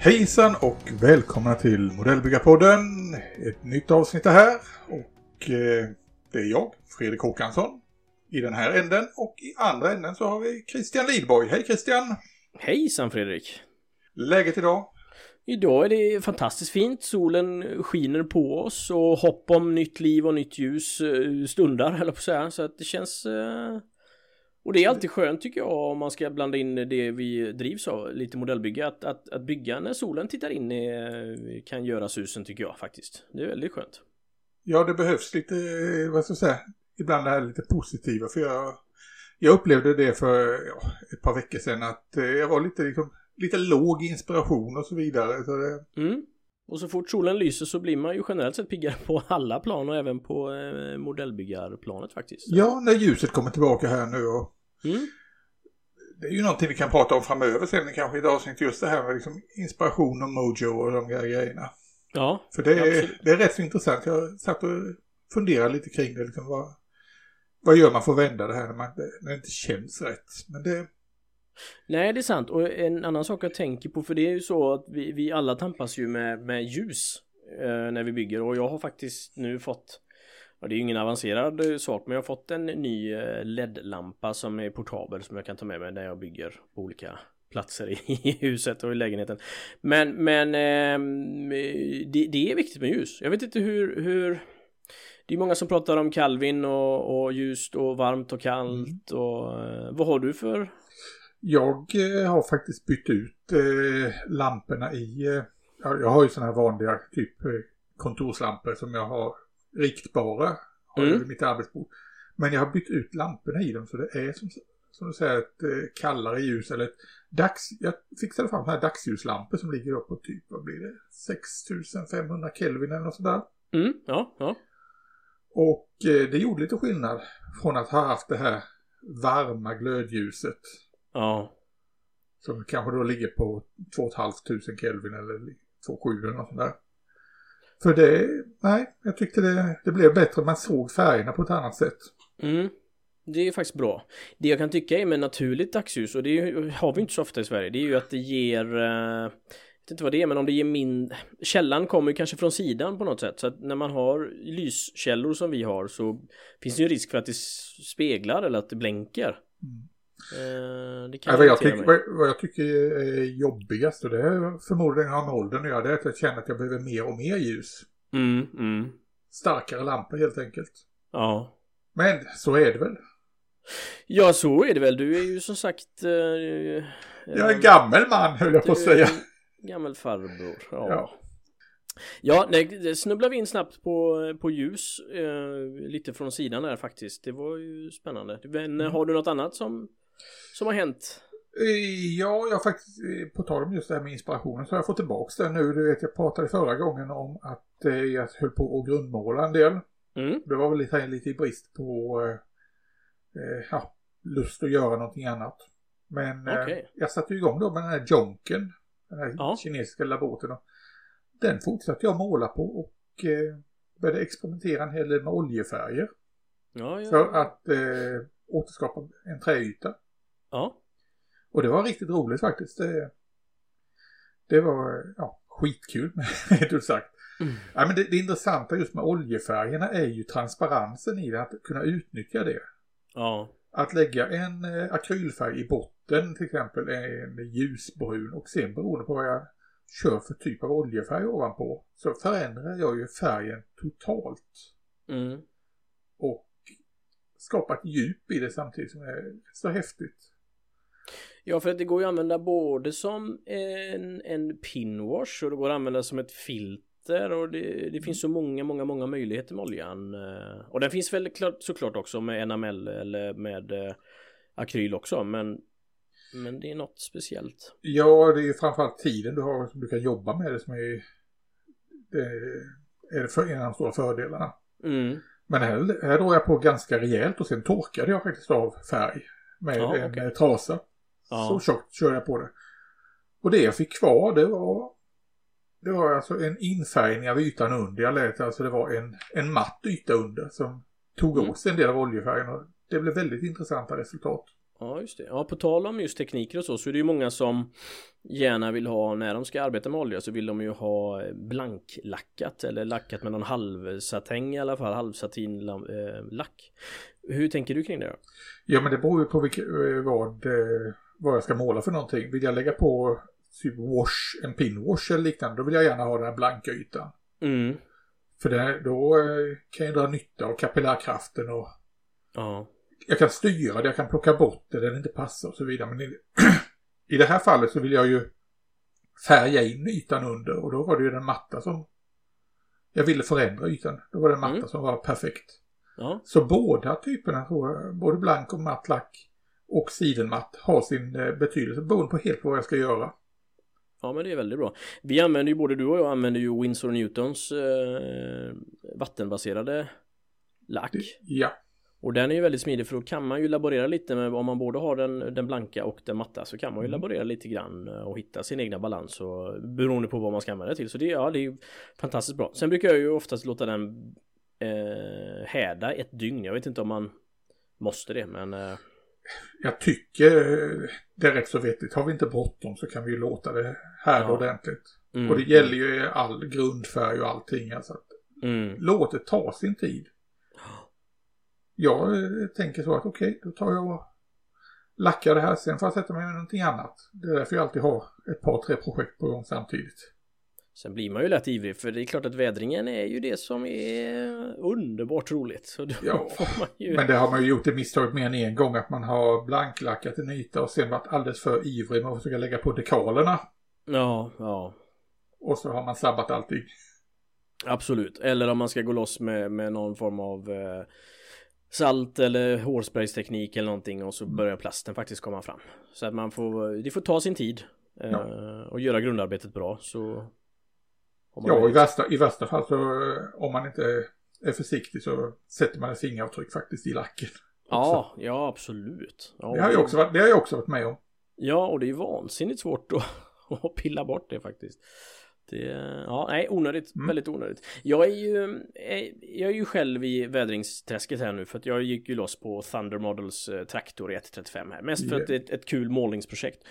Hejsan och välkomna till Modellbyggarpodden. Ett nytt avsnitt är här och eh, det är jag, Fredrik Håkansson, i den här änden och i andra änden så har vi Christian Lidborg. Hej Christian! Hejsan Fredrik! Läget idag? Idag är det fantastiskt fint. Solen skiner på oss och hopp om nytt liv och nytt ljus eh, stundar, eller på att säga. Så att det känns... Eh, och det är alltid skönt tycker jag om man ska blanda in det vi drivs av, lite modellbygge. Att, att, att bygga när solen tittar in är, kan göra susen tycker jag faktiskt. Det är väldigt skönt. Ja, det behövs lite, vad ska jag säga, ibland det här lite positiva. För jag, jag upplevde det för ja, ett par veckor sedan att jag var lite, liksom, lite låg inspiration och så vidare. Så det, Mm. Och så fort solen lyser så blir man ju generellt sett piggare på alla plan och även på eh, modellbyggarplanet faktiskt. ja, när ljuset kommer tillbaka här nu och Mm. det är ju någonting vi kan prata om framöver sen kanske i ett avsnitt just det här med liksom inspiration och mojo och de grejerna. Ja, För det är, Absolut. det är rätt så intressant. Jag satt och funderade lite kring det. Liksom, vad, vad gör man för att vända det här när, man, när det inte känns rätt? Men det, Nej, det är sant. Och en annan sak jag tänker på, för det är ju så att vi, vi alla tampas ju med, med ljus eh, när vi bygger. Och jag har faktiskt nu fått, ja, det är ju ingen avancerad eh, sak, men jag har fått en ny eh, LED-lampa som är portabel som jag kan ta med mig när jag bygger på olika platser i, huset och i lägenheten. Men, men ehm, det, det är viktigt med ljus. Jag vet inte hur, hur det är många som pratar om Calvin och, och ljust och varmt och kallt och eh, vad har du för jag eh, har faktiskt bytt ut eh, lamporna i... Eh, ja, jag har ju sådana här vanliga typ kontorslampor som jag har riktbara. Har Mm. vid mitt arbetsbord. Men jag har bytt ut lamporna i dem så det är som, som du säger ett kallare ljus eller ett dags... Jag fixade fram sådana här dagsljuslampor som ligger på typ, vad blir det? 6500 Kelvin eller något sånt där. Mm, ja, ja. Och det gjorde lite skillnad från att ha haft det här varma glödljuset Ja. som kanske då ligger på 2500 Kelvin eller 27 eller något sånt där. För det, nej, jag tyckte det, det blev bättre. Man såg färgerna på ett annat sätt. Mm. Det är faktiskt bra. Det jag kan tycka är med naturligt dagsljus, och det har vi inte så ofta i Sverige, det är ju att det ger... eh, Jag vet inte vad det är, men om det ger min... Källan kommer ju kanske från sidan på något sätt, så att när man har lyskällor som vi har så finns det ju risk för att det speglar eller att det blänker. Eh, Vad, jag irritera tyck, mig. vad, vad jag tycker är jobbigast, och det är förmodligen har med åldern att göra, det är att jag känner att jag behöver mer och mer ljus. Mm, mm. Starkare lampor helt enkelt. Ja. Men så är det väl. Ja, så är det väl. Du är ju som sagt... eh, Jag är en gammal man höll jag på att säga. Gammal farbror. Ja. Ja. ja. Nej, det snubblar vi in snabbt på, på ljus. Eh, lite från sidan där faktiskt. Det var ju spännande. Men Mm. eh, har du något annat som, som har hänt? Eh, Ja, jag har faktiskt, eh, på tal om just det här med inspirationen, så har jag fått tillbaka det nu. Du vet, jag pratade förra gången om att eh, jag höll på att grundmåla en del. Mm. Det var väl lite, lite i brist på eh, eh, ja, lust att göra någonting annat. Men eh, Okej. jag satte igång då med den här Jonken, den här Ja. kinesiska laboten. Den fortsatte jag måla på och eh, började experimentera en hel del med oljefärger. Ja. För att eh, återskapa en träyta. Ja. Och det var riktigt roligt faktiskt. Det, det var ja, skitkul, rent ut sagt. Mm. Ja, men det, det intressanta just med oljefärgerna är ju transparensen i det, att kunna utnyttja det. Ja. Att lägga en eh, akrylfärg i botten, till exempel en ljusbrun och sen beroende på vad jag kör för typ av oljefärg ovanpå så förändrar jag ju färgen totalt Mm. och skapar ett djup i det samtidigt som är så häftigt. Ja, för att det går ju att använda både som en, en pinwash och det går att använda som ett filter och det, det finns så många, många, många möjligheter med oljan. eh, Och den finns väl klart, såklart också med enamell eller med eh, akryl också, men men det är något speciellt. Ja, det är ju framförallt tiden du har som du kan jobba med det som är, det är för, en av de stora fördelarna. Mm. Men här, här drog jag på ganska rejält och sen torkade jag faktiskt av färg med Ja, en okej. eh, trasa. Ja. Så tjockt körde jag på det. Och det jag fick kvar det var det var alltså en infärgning av ytan under. Jag lät alltså det var en, en matt yta under som tog Mm. åt sig en del av oljefärgen. Och det blev väldigt intressanta resultat. Ja, just det. Ja, på tal om just tekniker och så, så är det ju många som gärna vill ha, när de ska arbeta med olja så vill de ju ha blanklackat eller lackat med någon halvsatäng i alla fall, halvsatinlack. Hur tänker du kring det då? Ja men det beror ju på vilka, eh, vad, eh, vad jag ska måla för någonting. Vill jag lägga på typ wash, en pinwash eller liknande då vill jag gärna ha den här blanka ytan. Mm. För det, då eh, kan jag dra nytta av kapillärkraften och Ja. jag kan styra det, jag kan plocka bort det där det inte passar och så vidare. Men i, i det här fallet så vill jag ju färga in ytan under och då var det ju den matta som jag ville förändra ytan. Då var det en matta Mm. som var perfekt. Ja. Så båda typerna, både blank och matt lack och sidenmatt har sin eh, betydelse beroende på helt vad jag ska göra. Ja men det är väldigt bra. Vi använder ju, både du och jag använder ju Winsor Newtons eh, vattenbaserade lack. Ja, Och den är ju väldigt smidig för då kan man ju laborera lite med om man både har den, den blanka och den matta så kan man ju Mm. laborera lite grann eh, och hitta sin egna balans och beroende på vad man ska använda det till. Så det, ja, det är fantastiskt bra. Sen brukar jag ju oftast låta den eh, härda ett dygn. Jag vet inte om man måste det men eh, jag tycker eh, det är rätt så vettigt. Har vi inte bråttom så kan vi låta det här Ja. ordentligt. mm, Och det gäller ju all grundfärg och allting. Alltså att mm, låt det ta sin tid. Jag eh, tänker så att okej, då tar jag och lackar det här. Sen får jag sätta mig med någonting annat. Det är därför jag alltid har ett par, tre projekt på gång samtidigt. Sen blir man ju lätt ivrig för det är klart att vädringen är ju det som är underbart roligt. Så då Ja, får man ju... Men det har man ju gjort det misstaget mer än en gång att man har blanklackat en yta och sen varit alldeles för ivrig med att försöka lägga på dekalerna. Ja, ja. Och så har man sabbat allting. Absolut, eller om man ska gå loss med, med någon form av eh, salt eller hårspraysteknik eller någonting och så börjar plasten faktiskt komma fram. Så att man får, det får ta sin tid eh, Ja. och göra grundarbetet bra så Ja, i värsta, i värsta fall så eh, om man inte är försiktig så sätter man ett fingeravtryck faktiskt i lacken. Ja, ja absolut. Ja, Det har jag också varit, det har jag också varit med om. Ja, och det är vansinnigt svårt att, att pilla bort det faktiskt. Det, ja, nej, onödigt, Mm. väldigt onödigt. Jag är ju, eh, jag är ju själv i vädringsträsket här nu för att jag gick ju loss på Thunder Models eh, traktor i 135 här. Mest för att det är ett, ett kul målningsprojekt.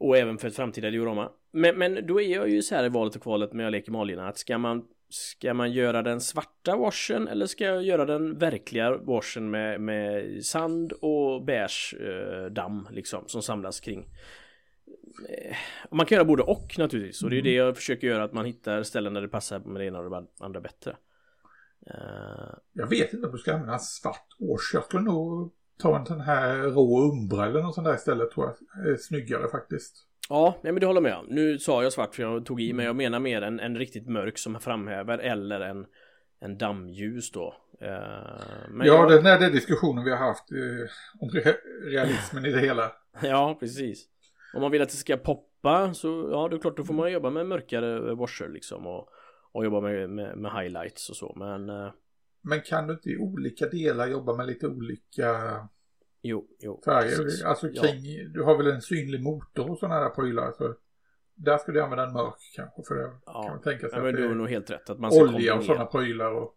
Och även för ett framtida diorama. Men, men då är jag ju så här i valet och kvalet när jag leker med oljorna att ska man Ska man göra den svarta washen eller ska jag göra den verkliga washen med, med sand och beige eh, damm liksom som samlas kring Eh, Man kan göra både och naturligtvis och det är det jag försöker göra att man hittar ställen där det passar med det ena och det andra bättre. Eh, Jag vet inte om du ska använda svart års. Jag skulle nog ta en sån här rå umbra eller något sånt där istället tror jag. är snyggare faktiskt. Ja, nej, men det håller med om. Nu sa jag svart för jag tog i men jag menar mer en, en riktigt mörk som framhäver eller en, en dammljus då. Eh, ja, jag, den är den diskussionen vi har haft eh, om re realismen i det hela. ja, precis. Om man vill att det ska poppa så ja, det är klart då får man jobba med mörkare washer liksom och, och jobba med, med, med highlights och så. Men eh, Men kan du inte i olika delar jobba med lite olika jo, jo. färger? precis. Alltså Ja. kring, du har väl en synlig motor och sådana där prylar. Så där skulle jag använda en mörk kanske för det Ja. kan man tänka sig Ja, men du har är nog helt rätt att man ska olja och sådana prylar. Och,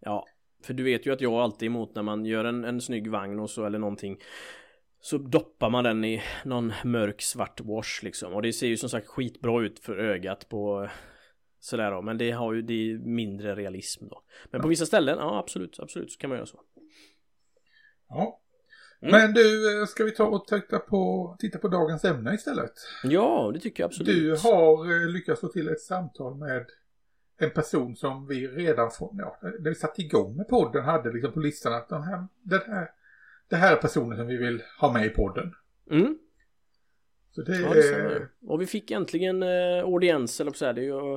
Ja, för du vet ju att jag är alltid emot när man gör en, en snygg vagn och så eller någonting Så doppar man den i någon mörk svart wash liksom och det ser ju som sagt skitbra ut för ögat på Sådär då, men det har ju det är mindre realism då Men på vissa ställen, ja absolut, absolut så kan man göra så ja. Mm. Men du, eh, ska vi ta och titta på, titta på dagens ämne istället? Ja, det tycker jag absolut Du har eh, lyckats få till ett samtal med en person som vi redan från, ja, när vi satte igång med podden hade liksom på listan att den här, den här, det här är personen som vi vill ha med i podden. Mm, Så det, ja det är Och vi fick äntligen eh, audiens eller så här, det har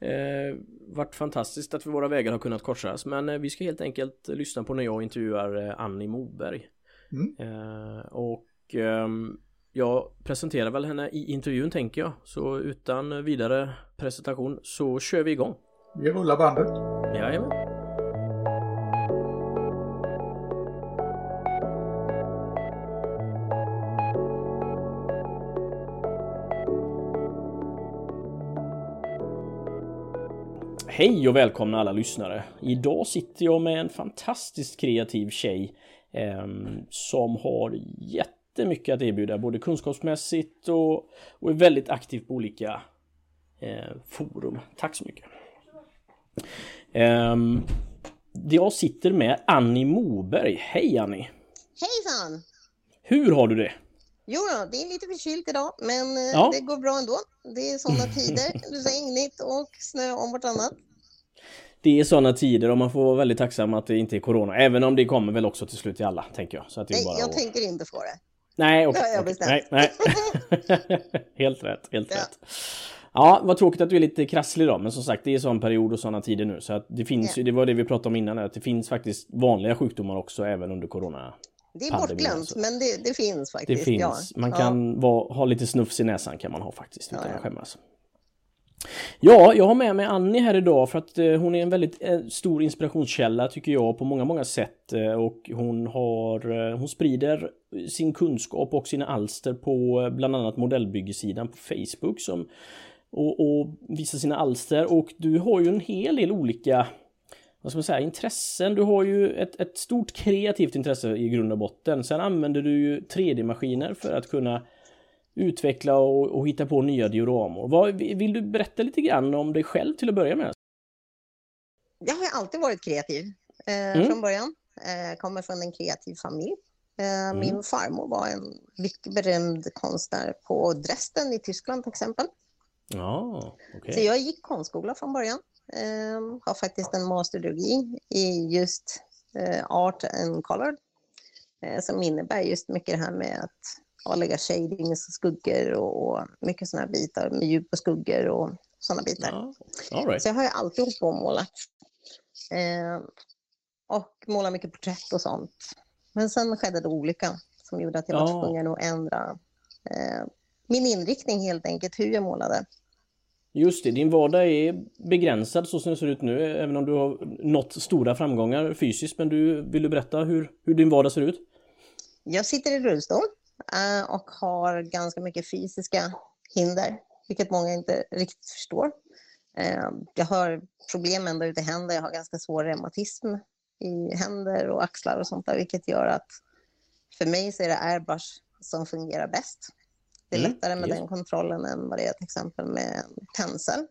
eh, varit fantastiskt att våra vägar har kunnat korsas Men eh, vi ska helt enkelt lyssna på när jag intervjuar eh, Annie Moberg Mm. Eh, och ehm, jag presenterar väl henne i intervjun tänker jag. Så utan vidare presentation så kör vi igång. vi rullar bandet. Jajamän. Hej och välkomna alla lyssnare! Idag sitter jag med en fantastiskt kreativ tjej eh, som har jättemycket att erbjuda både kunskapsmässigt och, och är väldigt aktiv på olika eh, forum. Tack så mycket! Eh, jag sitter med Annie Moberg. Hej Annie! Hejsan! Hur har du det? Jo då, det är lite förkylt idag, men eh, Ja. det går bra ändå. Det är sådana tider, regnigt och snö om vartannat. Det är sådana tider och man får vara väldigt tacksam att det inte är Corona. Även om det kommer väl också till slut till alla, tänker jag. Så att det är Nej, bara jag att... tänker inte få det. Nej, okej. Det okej. bestämt. Nej, nej. helt rätt, helt Ja. rätt. Ja, vad tråkigt att du är lite krasslig då, men som sagt, det är sån period och såna tider nu. Så att det finns Ja. ju, det var det vi pratade om innan, att det finns faktiskt vanliga sjukdomar också även under Corona. Det är bortglömt, alltså. men det, det finns Det faktiskt. finns. Ja. Man Ja. kan vara, ha lite snufs i näsan kan man ha faktiskt, utan Ja, ja. att skämmas. Ja, jag har med mig Annie här idag för att eh, hon är en väldigt eh, stor inspirationskälla tycker jag på många, många sätt eh, och hon har, hon sprider sin kunskap och sina alster på bland annat modellbyggesidan på Facebook som och, och visar sina alster och du har ju en hel del olika vad ska man säga, intressen. Du har ju ett, ett stort kreativt intresse i grund och botten. Sen använder du ju 3D-maskiner för att kunna utveckla och, och hitta på nya dioramor. Vad, vill du berätta lite grann om dig själv till att börja med? Jag har alltid varit kreativ eh, Mm. från början. Eh, kommer från en kreativ familj. Eh, Mm. Min farmor var en mycket berömd konstnär på Dresden i Tyskland till exempel. Ja, okej. Så jag gick konstskola från början. Eh, har faktiskt en masterdegree i just eh, art and color. Eh, som innebär just mycket det här med att lägga shadings, skuggor och, mycket sådana här bitar med djup och skuggor och sådana bitar. Ja, right. Så jag har ju alltid hållit på och målat. Eh, och målat mycket porträtt och sånt. Men sen skedde det olyckan som gjorde att jag Ja. var tvungen att ändra eh, min inriktning helt enkelt, hur jag målade. Just det, din vardag är begränsad så som det ser ut nu, även om du har nått stora framgångar fysiskt. Men du, vill du berätta hur, hur din vardag ser ut? Jag sitter i rullstol och har ganska mycket fysiska hinder, vilket många inte riktigt förstår. Eh, jag har problem ända ut i händer, jag har ganska svår reumatism i händer och axlar och sånt där, vilket gör att för mig så är det airbrush som fungerar bäst. Det är Mm, lättare med yes. den kontrollen än vad det är till exempel med en pensel.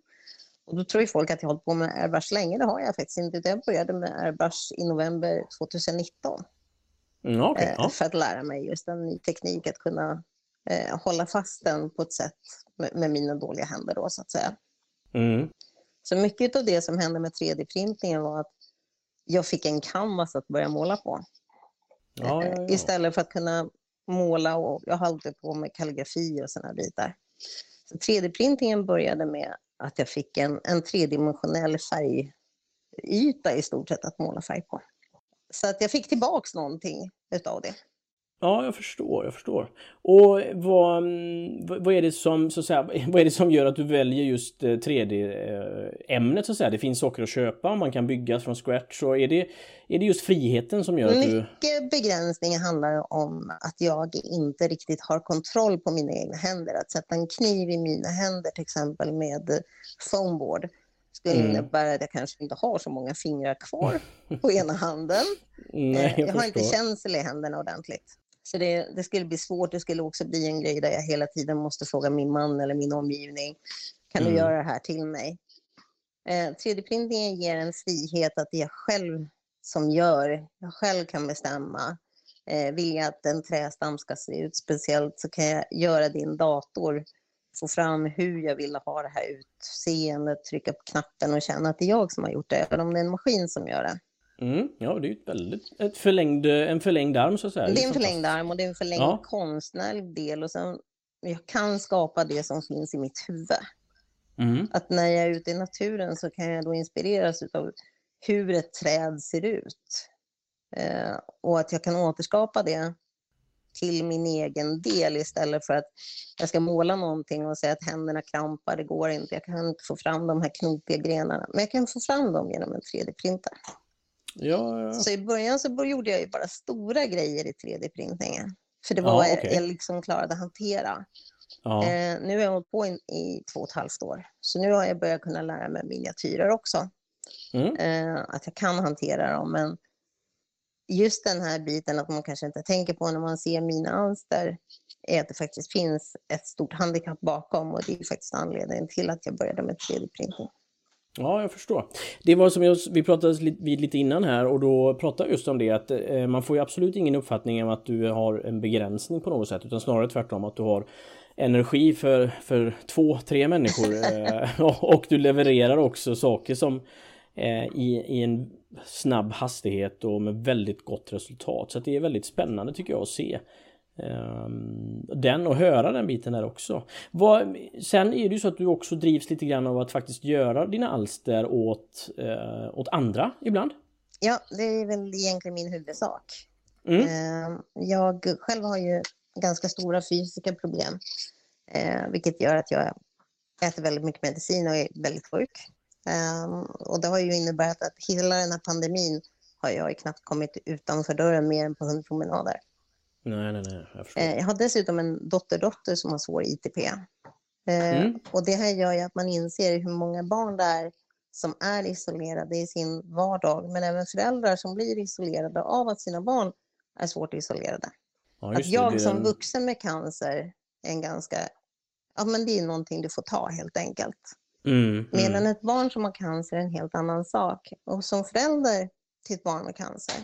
Och då tror ju folk att jag har hållit på med airbrush länge, det har jag faktiskt inte. Jag började med airbrush i november 2019 Mm, okej, eh, ja. för att lära mig just en ny teknik att kunna eh, hålla fast den på ett sätt med, med mina dåliga händer då så att säga. Mm. Så mycket av det som hände med 3D-printningen var att jag fick en canvas att börja måla på. Ja, Eh, ja, ja. Istället för att kunna måla och jag höll på med kalligrafi och sådana bitar. Så 3D-printingen började med att jag fick en, en tredimensionell färgyta i stort sett att måla färg på. Så att jag fick tillbaks någonting utav det. Ja, jag förstår, jag förstår. Och vad, mm, vad är det som, så att säga, vad är det som gör att du väljer just 3D-ämnet så att säga? Det finns saker att köpa, man kan bygga från scratch. Och är det, är det just friheten som gör att du... Mycket begränsningar handlar om att jag inte riktigt har kontroll på mina egna händer. Att sätta en kniv i mina händer till exempel med foamboard skulle Mm. innebära att jag kanske inte har så många fingrar kvar på ena handen. Nej, Eh, jag, jag har inte känsel i händerna ordentligt. Så det, det skulle bli svårt. Det skulle också bli en grej där jag hela tiden måste fråga min man eller min omgivning. Kan Mm. du göra det här till mig? Eh, 3D-printningen ger en frihet att det är jag själv som gör. Jag själv kan bestämma. Eh, vill jag att en trästam ska se ut speciellt så kan jag göra det i en dator. Få fram hur jag vill ha det här utseendet, trycka på knappen och känna att det är jag som har gjort det, även om det är en maskin som gör det. Mm, ja, det är ett väldigt, ett förlängd, en förlängd arm så att säga. Det är en förlängd arm och det är en förlängd Ja. konstnärlig del. Och sen, jag kan skapa det som finns i mitt huvud. Mm. Att när jag är ute i naturen så kan jag då inspireras av hur ett träd ser ut. Eh, och att jag kan återskapa det till min egen del istället för att jag ska måla någonting och säga att händerna krampar, det går inte, jag kan inte få fram de här knopiga grenarna. Men jag kan få fram dem genom en 3D-printer. Ja, ja. Så i början så gjorde jag ju bara stora grejer i 3D-printningen. För det var Ja, okej. jag liksom klarade att hantera. ja. Eh, nu har jag hållit på in, i två och ett halvt år. Så nu har jag börjat kunna lära mig miniatyrer också. Mm. Eh, att jag kan hantera dem. Men just den här biten att man kanske inte tänker på när man ser mina alster är att det faktiskt finns ett stort handikapp bakom och det är faktiskt anledningen till att jag började med 3D-printing. Ja, jag förstår. Det var som jag, vi pratade vid lite innan här och då pratade just om det att eh, man får ju absolut ingen uppfattning om att du har en begränsning på något sätt utan snarare tvärtom att du har energi för, för två, tre människor eh, och du levererar också saker som eh, i, i en snabb hastighet och med väldigt gott resultat. Så det är väldigt spännande tycker jag att se. Um, den och höra den biten där också. Sen är det ju så att du också drivs lite grann av att faktiskt göra dina alster åt, uh, åt andra ibland. Ja, det är väl egentligen min huvudsak. Mm. Uh, jag själv har ju ganska stora fysiska problem, uh, vilket gör att jag äter väldigt mycket medicin och är väldigt sjuk. Um, och det har ju inneburit att hela den här pandemin har jag knappt kommit utanför dörren mer än på hundpromenader. Nej, nej, nej. Jag, förstår. Eh, jag har dessutom en dotterdotter som har svår ITP. Eh, Mm. Och det här gör ju att man inser hur många barn det är som är isolerade i sin vardag, men även föräldrar som blir isolerade av att sina barn är svårt isolerade. Ja, Att det, jag det är som en- vuxen med cancer är en ganska, ja men det är någonting du får ta helt enkelt. Mm, Medan mm. ett barn som har cancer är en helt annan sak. Och som förälder till ett barn med cancer,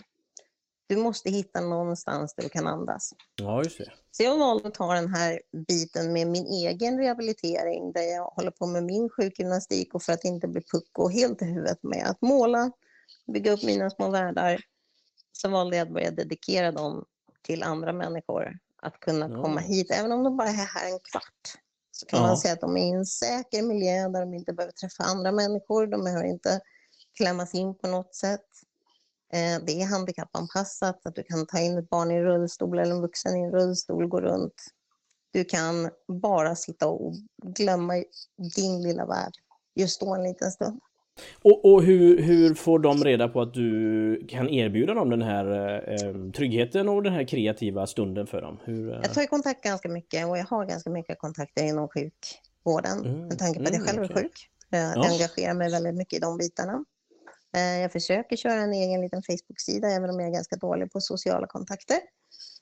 du måste hitta någonstans där du kan andas. Ja, just det. Så jag valde att ta den här biten med min egen rehabilitering där jag håller på med min sjukgymnastik och för att inte bli pucko helt i huvudet med att måla, bygga upp mina små världar. Så valde jag att börja dedikera dem till andra människor. Att kunna Ja. komma hit, även om de bara är här en kvart. Så kan Ja. man säga att de är i en säker miljö där de inte behöver träffa andra människor. De behöver inte klämmas in på något sätt. Eh, Det är handikappanpassat, att du kan ta in ett barn i en rullstol eller en vuxen i en rullstol, gå runt. Du kan bara sitta och glömma din lilla värld just då en liten stund. Och, och hur, hur får de reda på att du kan erbjuda dem den här eh, tryggheten och den här kreativa stunden för dem? Hur, eh, Jag tar i kontakt ganska mycket och jag har ganska mycket kontakter inom sjukvården Mm, med tanke på att jag mm, själv är sjuk. Jag Ja. engagerar mig väldigt mycket i de bitarna. Eh, Jag försöker köra en egen liten Facebook-sida även om jag är ganska dålig på sociala kontakter.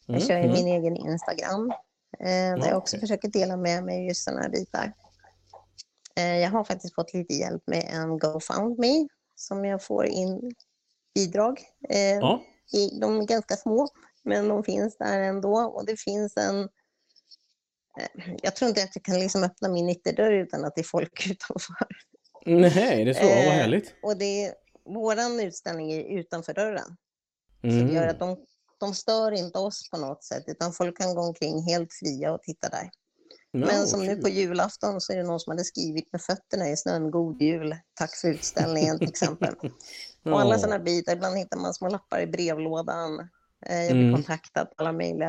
Jag Mm, kör mm. min egen Instagram eh, där Ja, jag också försöker dela med mig just sådana här bitar. Eh, Jag har faktiskt fått lite hjälp med en GoFundMe som jag får in bidrag. Eh, Ja, De är ganska små, men de finns där ändå. Och det finns en... eh, Jag tror inte att jag kan liksom öppna min ytterdörr utan att det är folk utanför. nej, det är så. Vad härligt. Och det är, våran utställning är utanför dörren. Så det Mm. gör att de, de stör inte oss på något sätt, utan folk kan gå omkring helt fria och titta där. Ja, Men som nu på julafton så är det någon som hade skrivit med fötterna i snön, God Jul, tack för utställningen till exempel. Och alla sådana bitar, ibland hittar man små lappar i brevlådan. Eh, Jag blir Mm. kontaktad på alla mejl.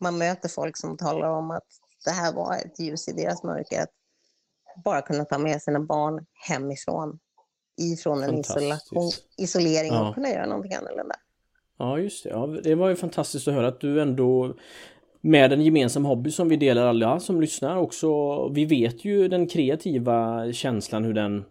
Man möter folk som talar om att det här var ett ljus i deras mörker. Att bara kunna ta med sina barn hemifrån, ifrån en isolation, isolering Ja. och kunna göra någonting annorlunda. Ja, just det. Ja, det var ju fantastiskt att höra att du ändå med en gemensam hobby som vi delar alla som lyssnar också. Vi vet ju den kreativa känslan hur den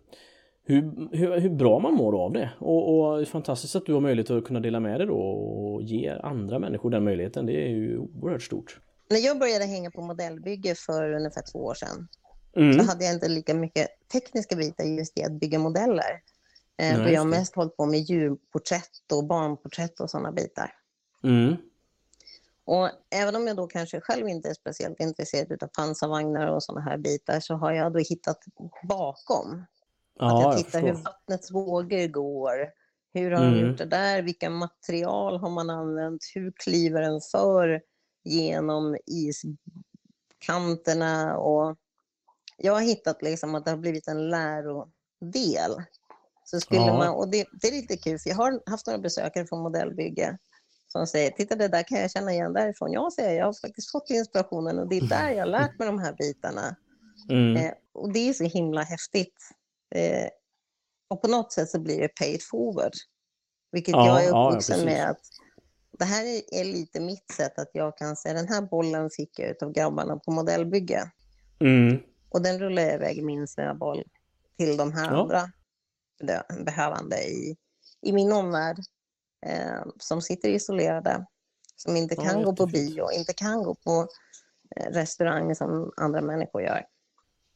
hur, hur, hur bra man mår av det. Och, och det är fantastiskt att du har möjlighet att kunna dela med dig då och ge andra människor den möjligheten. Det är ju oerhört stort. När jag började hänga på modellbygge för ungefär två år sedan Mm. så hade jag inte lika mycket tekniska bitar just i att bygga modeller. Eh, Nej, jag har mest hållit på med djurporträtt och barnporträtt och sådana bitar. Mm. Och även om jag då kanske själv inte är speciellt intresserad av pansarvagnar och sådana här bitar så har jag då hittat bakom. att Ja, jag jag tittar hur förstår. vattnets vågor går. Hur har de Mm. gjort det där? Vilka material har man använt? Hur kliver den för genom iskanterna? Och jag har hittat liksom att det har blivit en lärodel. Så skulle Ja. man, och det, det är lite kul, för jag har haft några besökare från modellbygge som säger, titta det där kan jag känna igen därifrån. Jag säger, jag har faktiskt fått inspirationen och det är där jag har lärt mig de här bitarna. Mm. Eh, och det är så himla häftigt. Eh, och på något sätt så blir det paid forward. Vilket Ja, jag är ja, uppvuxen precis. med att det här är, är lite mitt sätt att jag kan säga den här bollen fick jag av grabbarna på modellbygge. Mm. Och den rullar jag iväg min snöboll till de här Ja. andra. behövande i, i min omvärld eh, som sitter isolerade, som inte kan ja, gå på bio, inte kan gå på eh, restaurang som andra människor gör.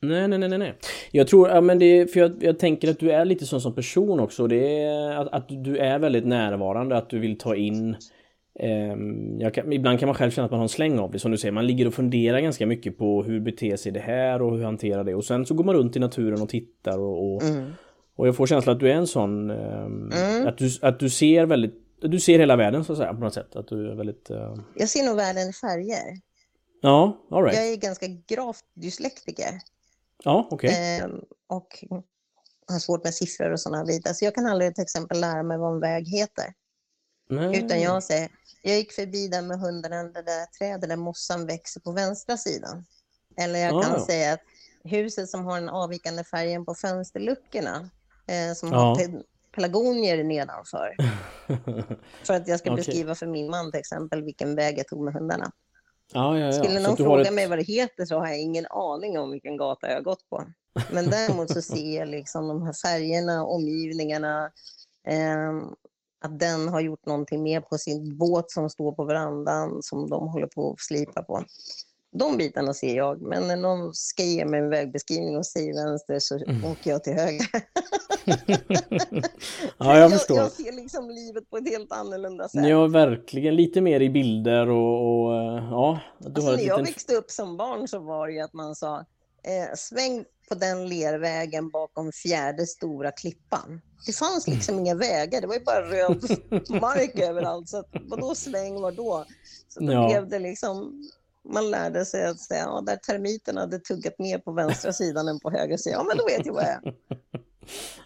Nej, nej, nej, nej. Jag tror, ja men det, för jag, jag tänker att du är lite sån som person också. Det är att, att du är väldigt närvarande, att du vill ta in eh, kan, ibland kan man själv känna att man har en släng av det, som du säger. Man ligger och funderar ganska mycket på hur beter sig det här och hur hanterar det. Och sen så går man runt i naturen och tittar och, och, mm. Och jag får känslan att du är en sån, eh, mm. att, du, att du ser väldigt, du ser hela världen så att säga på något sätt. Att du är väldigt... Eh... Jag ser nog världen i färger. Ja, all right. Jag är ganska gravt dyslektiker. Ja, okej. Okay. Eh, och har svårt med siffror och sådana bitar. Så jag kan aldrig till exempel lära mig vad en väg heter. Nej. Utan jag säger, jag gick förbi där med hunden, det där trädet där mossan växer på vänstra sidan. Eller jag kan ja. säga att huset som har den avvikande färgen på fönsterluckorna, eh, som ja. har pelargonier nedanför. för att jag ska okay. beskriva för min man till exempel vilken väg jag tog med hundarna. Ja, ja. Skulle någon fråga ett... mig vad det heter så har jag ingen aning om vilken gata jag har gått på. Men däremot så ser jag liksom de här färgerna, omgivningarna, eh, att den har gjort någonting mer på sin båt som står på verandan som de håller på att slipa på. De bitarna ser jag, men när någon ska ge mig en vägbeskrivning och säger vänster så mm. åker jag till höger. ja, jag förstår. Jag, jag, ser liksom livet på ett helt annorlunda sätt. Ja, verkligen. Lite mer i bilder och, och ja. Du alltså, har när jag växte upp som barn så var det ju att man sa eh, sväng på den lervägen bakom fjärde stora klippan. Det fanns liksom mm. inga vägar, det var ju bara röd mark överallt. Så att, vadå sväng, var då? Så då ja. blev det liksom, man lärde sig att säga, ja, där termiten hade tuggat mer på vänstra sidan än på höger sidan, ja men då vet jag vad jag är.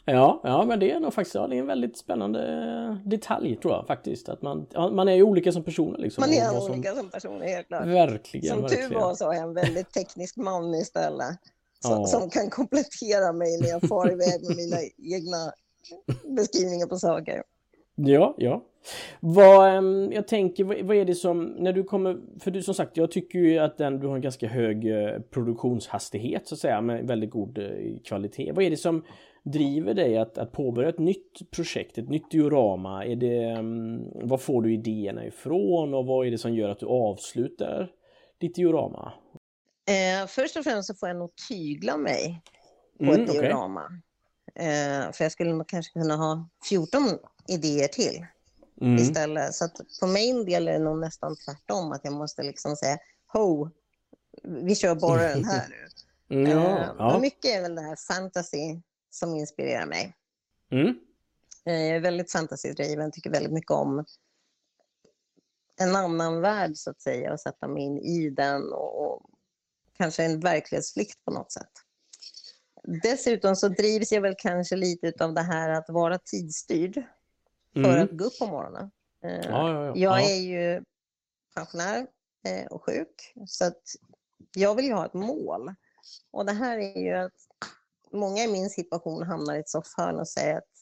Ja, ja, men det är nog faktiskt ja, det är en väldigt spännande detalj tror jag faktiskt. Att man, ja, man är ju olika som personer. Liksom, man är som, olika som personer, helt klart. Verkligen. Som verkligen. tur var så har jag en väldigt teknisk man istället. Som, ja. som kan komplettera mig när jag far iväg med mina egna beskrivningar på saker. Ja, ja. Vad, jag tänker, vad är det som, när du kommer, för du som sagt, jag tycker ju att den, du har en ganska hög eh, produktionshastighet så att säga, med väldigt god eh, kvalitet. Vad är det som driver dig att, att påbörja ett nytt projekt, ett nytt diorama? Är det, var får du idéerna ifrån och vad är det som gör att du avslutar ditt diorama? Eh, först och främst så får jag nog tygla mig på mm, ett diorama. Okay. Eh, för jag skulle nog kanske kunna ha 14 idéer till mm. istället. Så att för min del är det nog nästan tvärtom, att jag måste liksom säga ho, vi kör bara den här nu. Mm, ja, eh, ja. Mycket är väl det här fantasy som inspirerar mig. Mm. Eh, jag är väldigt fantasydriven, tycker väldigt mycket om en annan värld så att säga och sätta mig in i den och, och kanske en verklighetsflykt på något sätt. Dessutom så drivs jag väl kanske lite av det här att vara tidsstyrd för mm. att gå upp på morgonen. Eh, ja, ja, ja. Jag är ju pensionär eh, och sjuk så att jag vill ju ha ett mål. Och det här är ju att många i min situation hamnar i ett soffhörn och säger att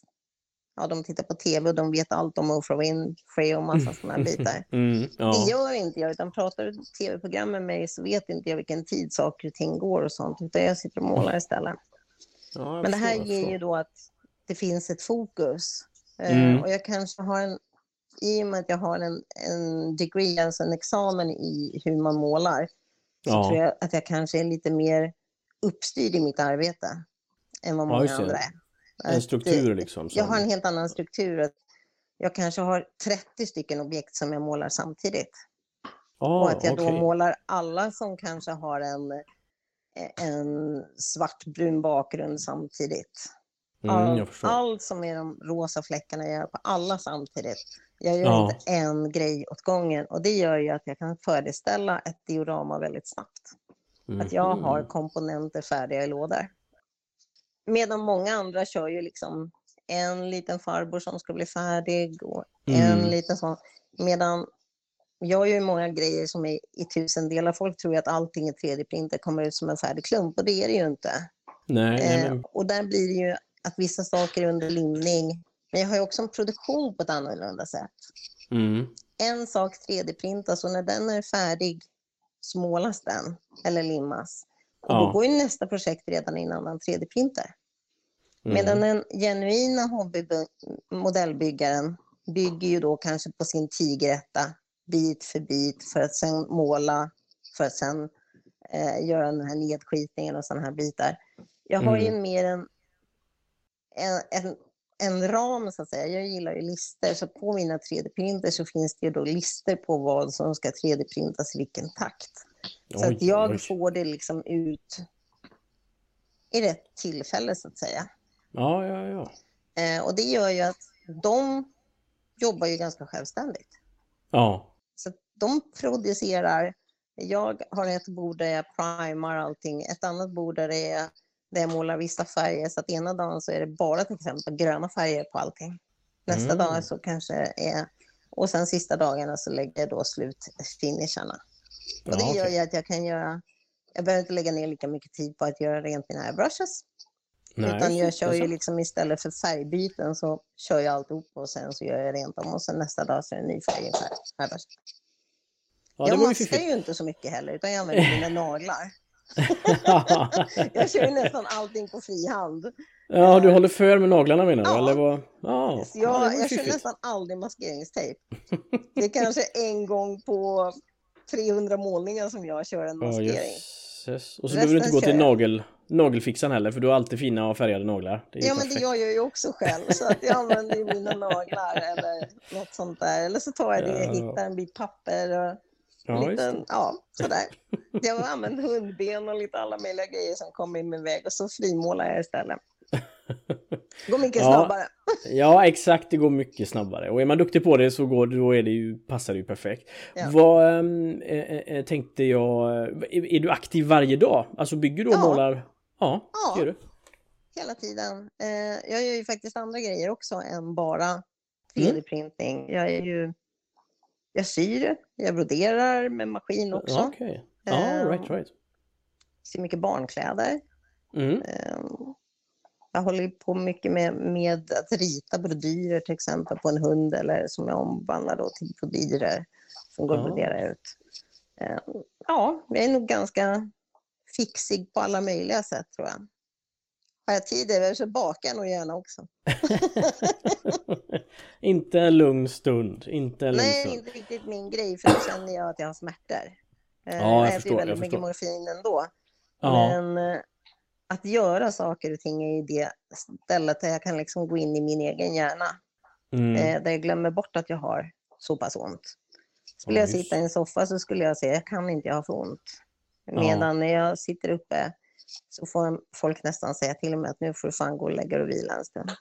ja, de tittar på tv och de vet allt om Oprah Winfrey och massa sådana här bitar. Mm, ja. Det gör inte jag, utan pratar du tv-program med mig så vet inte jag vilken tid saker och ting går och sånt, utan jag sitter och målar istället. Ja, Men det här ger ju då att det finns ett fokus. Eh, mm. Och jag kanske har en, i och med att jag har en, en degree, alltså en examen i hur man målar, så ja. tror jag att jag kanske är lite mer uppstyrd i mitt arbete än vad många andra är. En struktur liksom? Som... Jag har en helt annan struktur. Jag kanske har 30 stycken objekt som jag målar samtidigt. Oh, och att jag okay. då målar alla som kanske har en, en svartbrun bakgrund samtidigt. Mm, All, allt som är de rosa fläckarna jag gör på alla samtidigt. Jag gör ja. inte en grej åt gången och det gör ju att jag kan föreställa ett diorama väldigt snabbt. Mm. Att jag har komponenter färdiga i lådor. Medan många andra kör ju liksom en liten farbror som ska bli färdig och mm. en liten sån. Medan jag gör ju många grejer som är i tusen delar. Folk tror att allting i 3D-printer kommer ut som en färdig klump och det är det ju inte. Nej, nej, nej. Eh, och där blir det ju att vissa saker är under limning. Men jag har ju också en produktion på ett annorlunda sätt. Mm. En sak 3D-printas och när den är färdig så målas den eller limmas. Och ja. då går ju nästa projekt redan i en annan 3D-printer. Mm. Medan den genuina hobbymodellbyggaren bygger ju då kanske på sin tigeretta bit för bit för att sen måla, för att sen eh, göra den här nedskitningen och sådana här bitar. Jag har ju Mm. mer en, en, en, en ram så att säga. Jag gillar ju lister, så på mina 3D-printer så finns det ju då lister på vad som ska 3D-printas i vilken takt. Så Oj, att jag oj. får det liksom ut i rätt tillfälle så att säga. Ja, ja, ja. Eh, och det gör ju att de jobbar ju ganska självständigt. Ja. Så att de producerar, jag har ett bord där jag primar allting, ett annat bord där, det är, där jag målar vissa färger, så att ena dagen så är det bara till exempel gröna färger på allting. Nästa Mm. dag så kanske är, och sen sista dagarna så lägger jag då slut finisharna. Och det Ja, gör ju att jag kan göra, jag behöver inte lägga ner lika mycket tid på att göra rent mina airbrushes. Nej, Utan jag kör ju liksom istället för färgbyten så kör jag alltihop och sen så gör jag rent dem och sen nästa dag så är det ny färg i färg. Ja, det jag maskar ju inte så mycket heller utan jag använder mina naglar. Jag kör ju nästan allting på fri hand. ja, du håller för med naglarna menar du? Ja. Eller vad? Ja, Så ja, jag, jag kör nästan aldrig maskeringstejp. Det är kanske en gång på 300 målningar som jag kör en Ja, maskering. jösses. Och så behöver du inte gå till jag. nagel, nagelfixaren heller för du har alltid fina och färgade naglar. Ja, men det perfekt. gör jag ju också själv. Så att jag använder ju mina naglar eller något sånt där. Eller så tar jag det, Ja. hittar en bit papper och Ja, liten, det. ja, sådär. Jag använt hundben och lite alla möjliga grejer som kommer i min väg och så frimålar jag istället. Går mycket Ja. snabbare. Ja, exakt. Det går mycket snabbare. Och är man duktig på det så går, då är det ju, passar det ju perfekt. Ja. Vad eh, tänkte jag... Är, är du aktiv varje dag? Alltså bygger du och Ja. målar? Ja, Ja. det gör du. Hela tiden. Jag gör ju faktiskt andra grejer också än bara Mm. 3D-printing. Jag är ju... Jag syr, jag broderar med maskin också. Okej. Ja, Ehm. right, right. Syr mycket barnkläder. Mm. Ehm, Jag håller på mycket med, med att rita brodyrer till exempel på en hund eller som jag omvandlar då till brodyrer som går att Ja. brodera ut. Ehm, Ja, jag är nog ganska fixig på alla möjliga sätt tror jag. Har jag tid över så bakar jag nog gärna också. inte en lugn stund. Inte en lugn Nej, stund. inte riktigt min grej för då känner jag att jag har smärtor. Eh, Ja, jag jag förstår, jag väldigt mycket förstår. morfin ändå. Ja, Men eh, att göra saker och ting är ju det stället där jag kan liksom gå in i min egen hjärna. mm. Eh, där jag glömmer bort att jag har så pass ont. Skulle Ja, jag sitta i en soffa så skulle jag säga, jag kan inte, jag har för ont. Medan när jag sitter uppe så får folk nästan säga till mig att nu får du fan gå och lägga dig och vila en stund.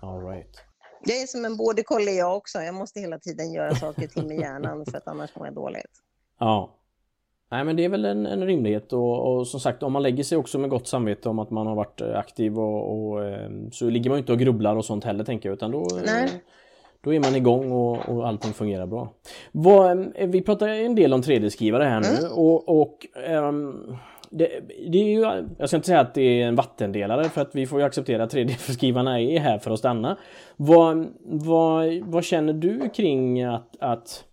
All right. Jag är som en border collie jag också. Jag måste hela tiden göra saker till med hjärnan för att annars mår jag dåligt. Ja. Nej men det är väl en, en rimlighet och, och som sagt om man lägger sig också med gott samvete om att man har varit eh, aktiv och, och eh, så ligger man inte och grubblar och sånt heller tänker jag utan då eh, Nej. Då är man igång och, och allting fungerar bra. Vad, eh, vi pratar en del om 3D-skrivare här nu och, och ehm, det, det är ju, jag ska inte säga att det är en vattendelare för att vi får ju acceptera att 3D-skrivarna är här för att stanna. Vad, vad, vad känner du kring att, att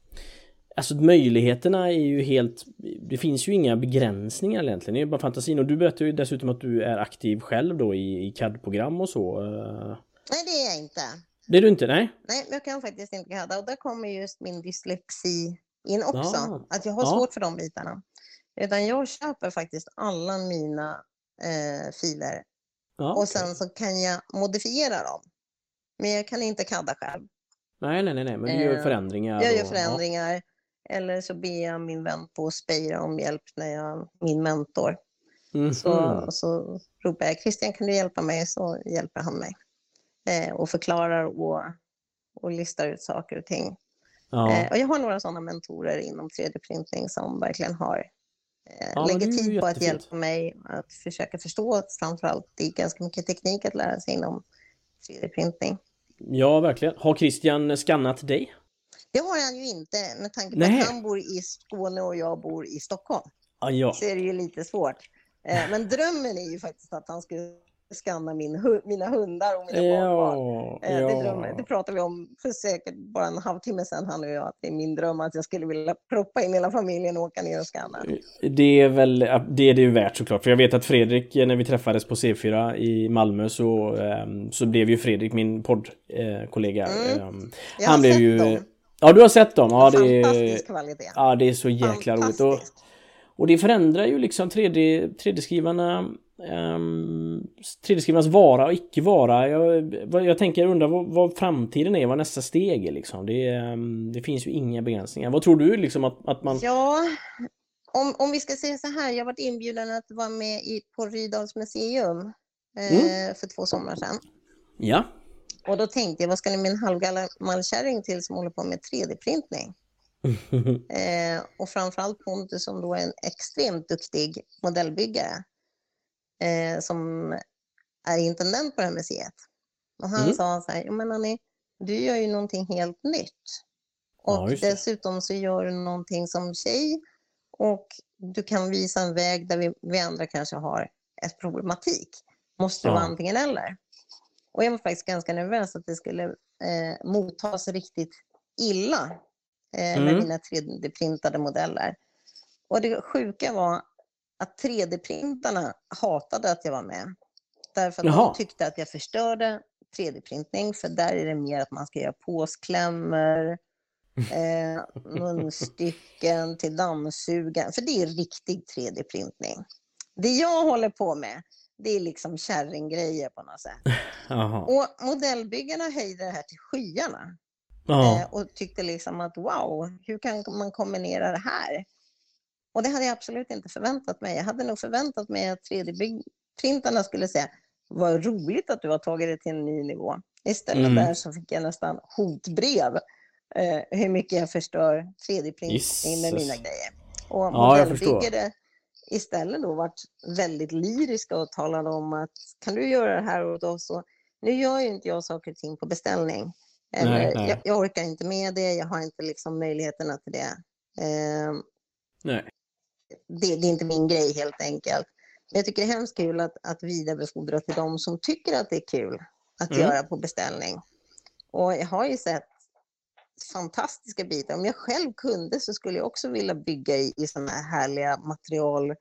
Alltså möjligheterna är ju helt... Det finns ju inga begränsningar egentligen. Det är bara fantasin. Och du berättar ju dessutom att du är aktiv själv då i, i CAD-program och så. Eh, Nej, det är jag inte. Det är du inte? Nej? Nej, jag kan faktiskt inte kadda. Och där kommer just min dyslexi in också. Ja. Att jag har Ja. svårt för de bitarna. Utan jag köper faktiskt alla mina eh, filer Ja, och sen så kan jag modifiera dem. Men jag kan inte kadda själv. Nej, nej, nej, nej, men du gör Eh, förändringar. Jag gör och- förändringar. Eller så ber jag min vän på att spejra om hjälp när jag, min mentor. Ja. Mhm. Så, så ropar jag Christian kan du hjälpa mig? Så hjälper han mig. Eh, och förklarar och, och listar ut saker och ting. Ja. Eh, och jag har några sådana mentorer inom 3D-printing som verkligen har Ja, men lägger tid på att hjälpa mig att försöka förstå framförallt. Det är ganska mycket teknik att lära sig inom 3D-printing. ja, verkligen. Har Christian skannat dig? Det har han ju inte med tanke på Nej. att han bor i Skåne och jag bor i Stockholm. Ah, ja. Så är det ju lite svårt. Eh, men drömmen är ju faktiskt att han skulle skanna min, mina hundar och mina ja, barnbarn. Eh, ja. Det, drömmer, det pratade vi om för säkert bara en halvtimme sedan, han och jag, att det är min dröm att jag skulle vilja proppa in hela familjen och åka ner och skanna. Det är väl, det är det ju värt såklart. För jag vet att Fredrik, när vi träffades på C4 i Malmö så, ehm, så blev ju Fredrik, min poddkollega, Mm. ehm, han blev ju... dem. Ja, du har sett dem? Ja, det Fantastisk kvalitet. ja, det är så jäkla roligt. Och, och det förändrar ju liksom 3D, 3D-skrivarna um, 3D-skrivarnas vara och icke vara. Jag, jag tänker, jag undrar vad, vad framtiden är, vad nästa steg är liksom. Det, ehm, det finns ju inga begränsningar. Vad tror du liksom att, att man... Ja, om, om vi ska säga så här, jag varit inbjuden att vara med i, på Rydals museum eh, Mm. för två somrar sedan. Ja. Och då tänkte jag, vad ska ni med en halvgammal kärring till som håller på med 3D-printning? Eh, och framförallt Pontus som då är en extremt duktig modellbyggare eh, som är intendent på det här museet. Och han Mm. sa så här, "Jo, men Annie, du gör ju någonting helt nytt. Och Ja, dessutom så gör du någonting som tjej och du kan visa en väg där vi, vi andra kanske har ett problematik. Måste det Ja. vara antingen eller? Och jag var faktiskt ganska nervös att det skulle eh, mottas riktigt illa eh, med Mm. mina 3D-printade modeller. Och det sjuka var att 3D-printarna hatade att jag var med. Därför att Jaha. de tyckte att jag förstörde 3D-printning, för där är det mer att man ska göra påsklämmor, eh, munstycken till dammsugaren, för det är riktig 3D-printning. Det jag håller på med, det är liksom kärringgrejer på något sätt. Jaha. Och modellbyggarna höjde det här till skyarna eh, och tyckte liksom att wow, hur kan man kombinera det här? Och det hade jag absolut inte förväntat mig. Jag hade nog förväntat mig att 3D-printarna skulle säga vad roligt att du har tagit det till en ny nivå. Istället Mm. där så fick jag nästan hotbrev eh, hur mycket jag förstör 3D-printning med mina grejer. Och Ja, modellbyggare istället då varit väldigt lyriska och talade om att kan du göra det här åt oss? Och nu gör ju inte jag saker och ting på beställning. Eller, Nej, nej. Jag, jag orkar inte med det, jag har inte liksom möjligheterna till det. Eh, Nej. Det, det är inte min grej helt enkelt. Men jag tycker det är hemskt kul att, att vidarebefordra till de som tycker att det är kul att Mm. göra på beställning. Och jag har ju sett fantastiska bitar. Om jag själv kunde så skulle jag också vilja bygga i, i sådana här härliga material.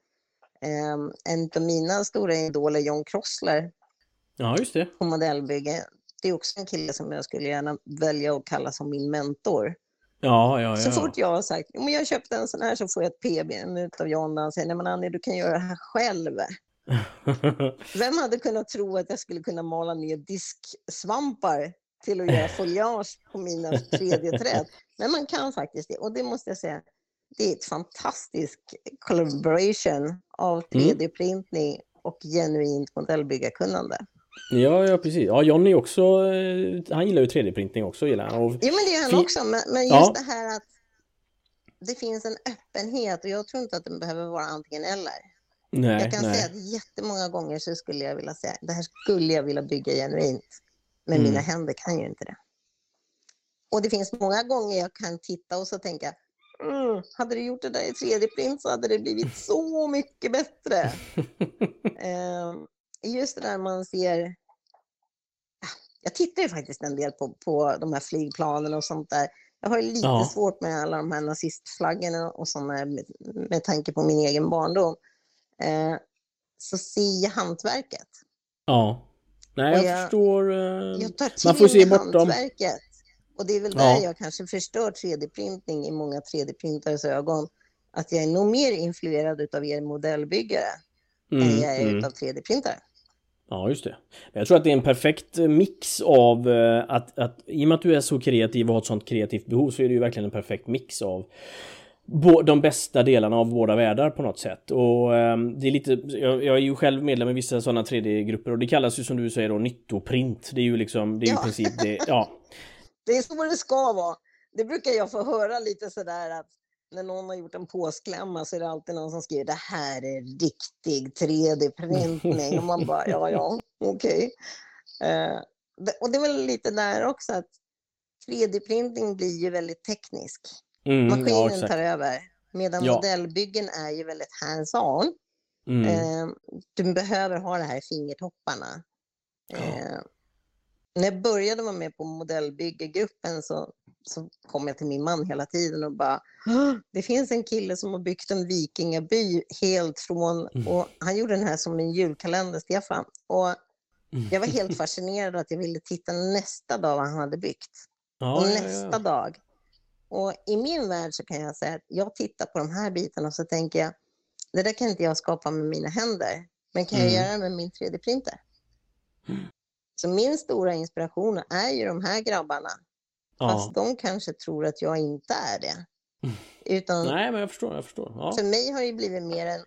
Um, en av mina stora idoler, John Crossler, Ja, just det. på modellbygge. Det är också en kille som jag skulle gärna välja att kalla som min mentor. Ja, ja, ja. Så fort jag har sagt om jag köpte en sån här så får jag ett PB av John där han säger nej men Annie du kan göra det här själv. Vem hade kunnat tro att jag skulle kunna mala ner disksvampar till att göra foliage på mina 3D-träd? Men man kan faktiskt det och det måste jag säga. Det är ett fantastisk collaboration av Mm. 3D-printning och genuint modellbyggarkunnande. Ja, ja, precis. Ja, Johnny också, eh, han gillar ju 3D-printing också, gillar han. Och, Jo, men det gör han också. Men, men just Ja. det här att det finns en öppenhet och jag tror inte att den behöver vara antingen eller. nej, jag kan nej. säga att jättemånga gånger så skulle jag vilja säga det här skulle jag vilja bygga genuint. Men Mm. mina händer kan ju inte det. Och det finns många gånger jag kan titta och så tänka mm, hade du gjort det där i 3D-print så hade det blivit så mycket bättre. Ehm, just det där man ser jag tittar ju faktiskt en del på, på de här flygplanen och sånt där. Jag har ju lite Ja. svårt med alla de här nazistflaggorna och sådana med, med tanke på min egen barndom. Eh, så ser jag hantverket. Ja. Nej, jag, jag- förstår. eh, Jag tar till man får se bortom. hantverket. Och det är väl Ja. där jag kanske förstör 3D-printning i många 3D-printares ögon. Att jag är nog mer influerad av er modellbyggare än Mm, jag är mm. utav 3D-printare. Ja, just det. Jag tror att det är en perfekt eh, mix av eh, att, att i och med att du är så kreativ och har ett sånt kreativt behov så är det ju verkligen en perfekt mix av de bästa delarna av båda världar på något sätt. Och ehm, det är lite, jag, jag är ju själv medlem i vissa sådana 3D-grupper och det kallas ju som du säger då nyttoprint. Det är ju liksom, det är ju i Ja. princip det, ja. Det är så det ska vara. Det brukar jag få höra lite sådär att när någon har gjort en påsklämma så är det alltid någon som skriver det här är riktig 3D-printning. Och man bara ja, ja, okej. Eh, det- och det är väl lite där också att 3D-printing blir ju väldigt teknisk. Mm, ja, Maskinen exakt. tar över. Medan Ja. modellbyggen är ju väldigt hands-on. Mm. Eh, du behöver ha det här i fingertopparna. Eh, när jag började vara med på modellbyggegruppen så, så kom jag till min man hela tiden och bara "Åh, det finns en kille som har byggt en vikingaby helt från, Mm. och han gjorde den här som en julkalender, Stefan. Och Mm. jag var helt fascinerad att jag ville titta nästa dag vad han hade byggt. Ja, och ja, ja. nästa dag. Och i min värld så kan jag säga att jag tittar på de här bitarna och så tänker jag, det där kan inte jag skapa med mina händer, men kan jag Mm. göra det med min 3D-printer? Så min stora inspiration är ju de här grabbarna, ja. fast de kanske tror att jag inte är det. Utan Nej, men jag förstår, jag förstår. Ja. för mig har det blivit mer en,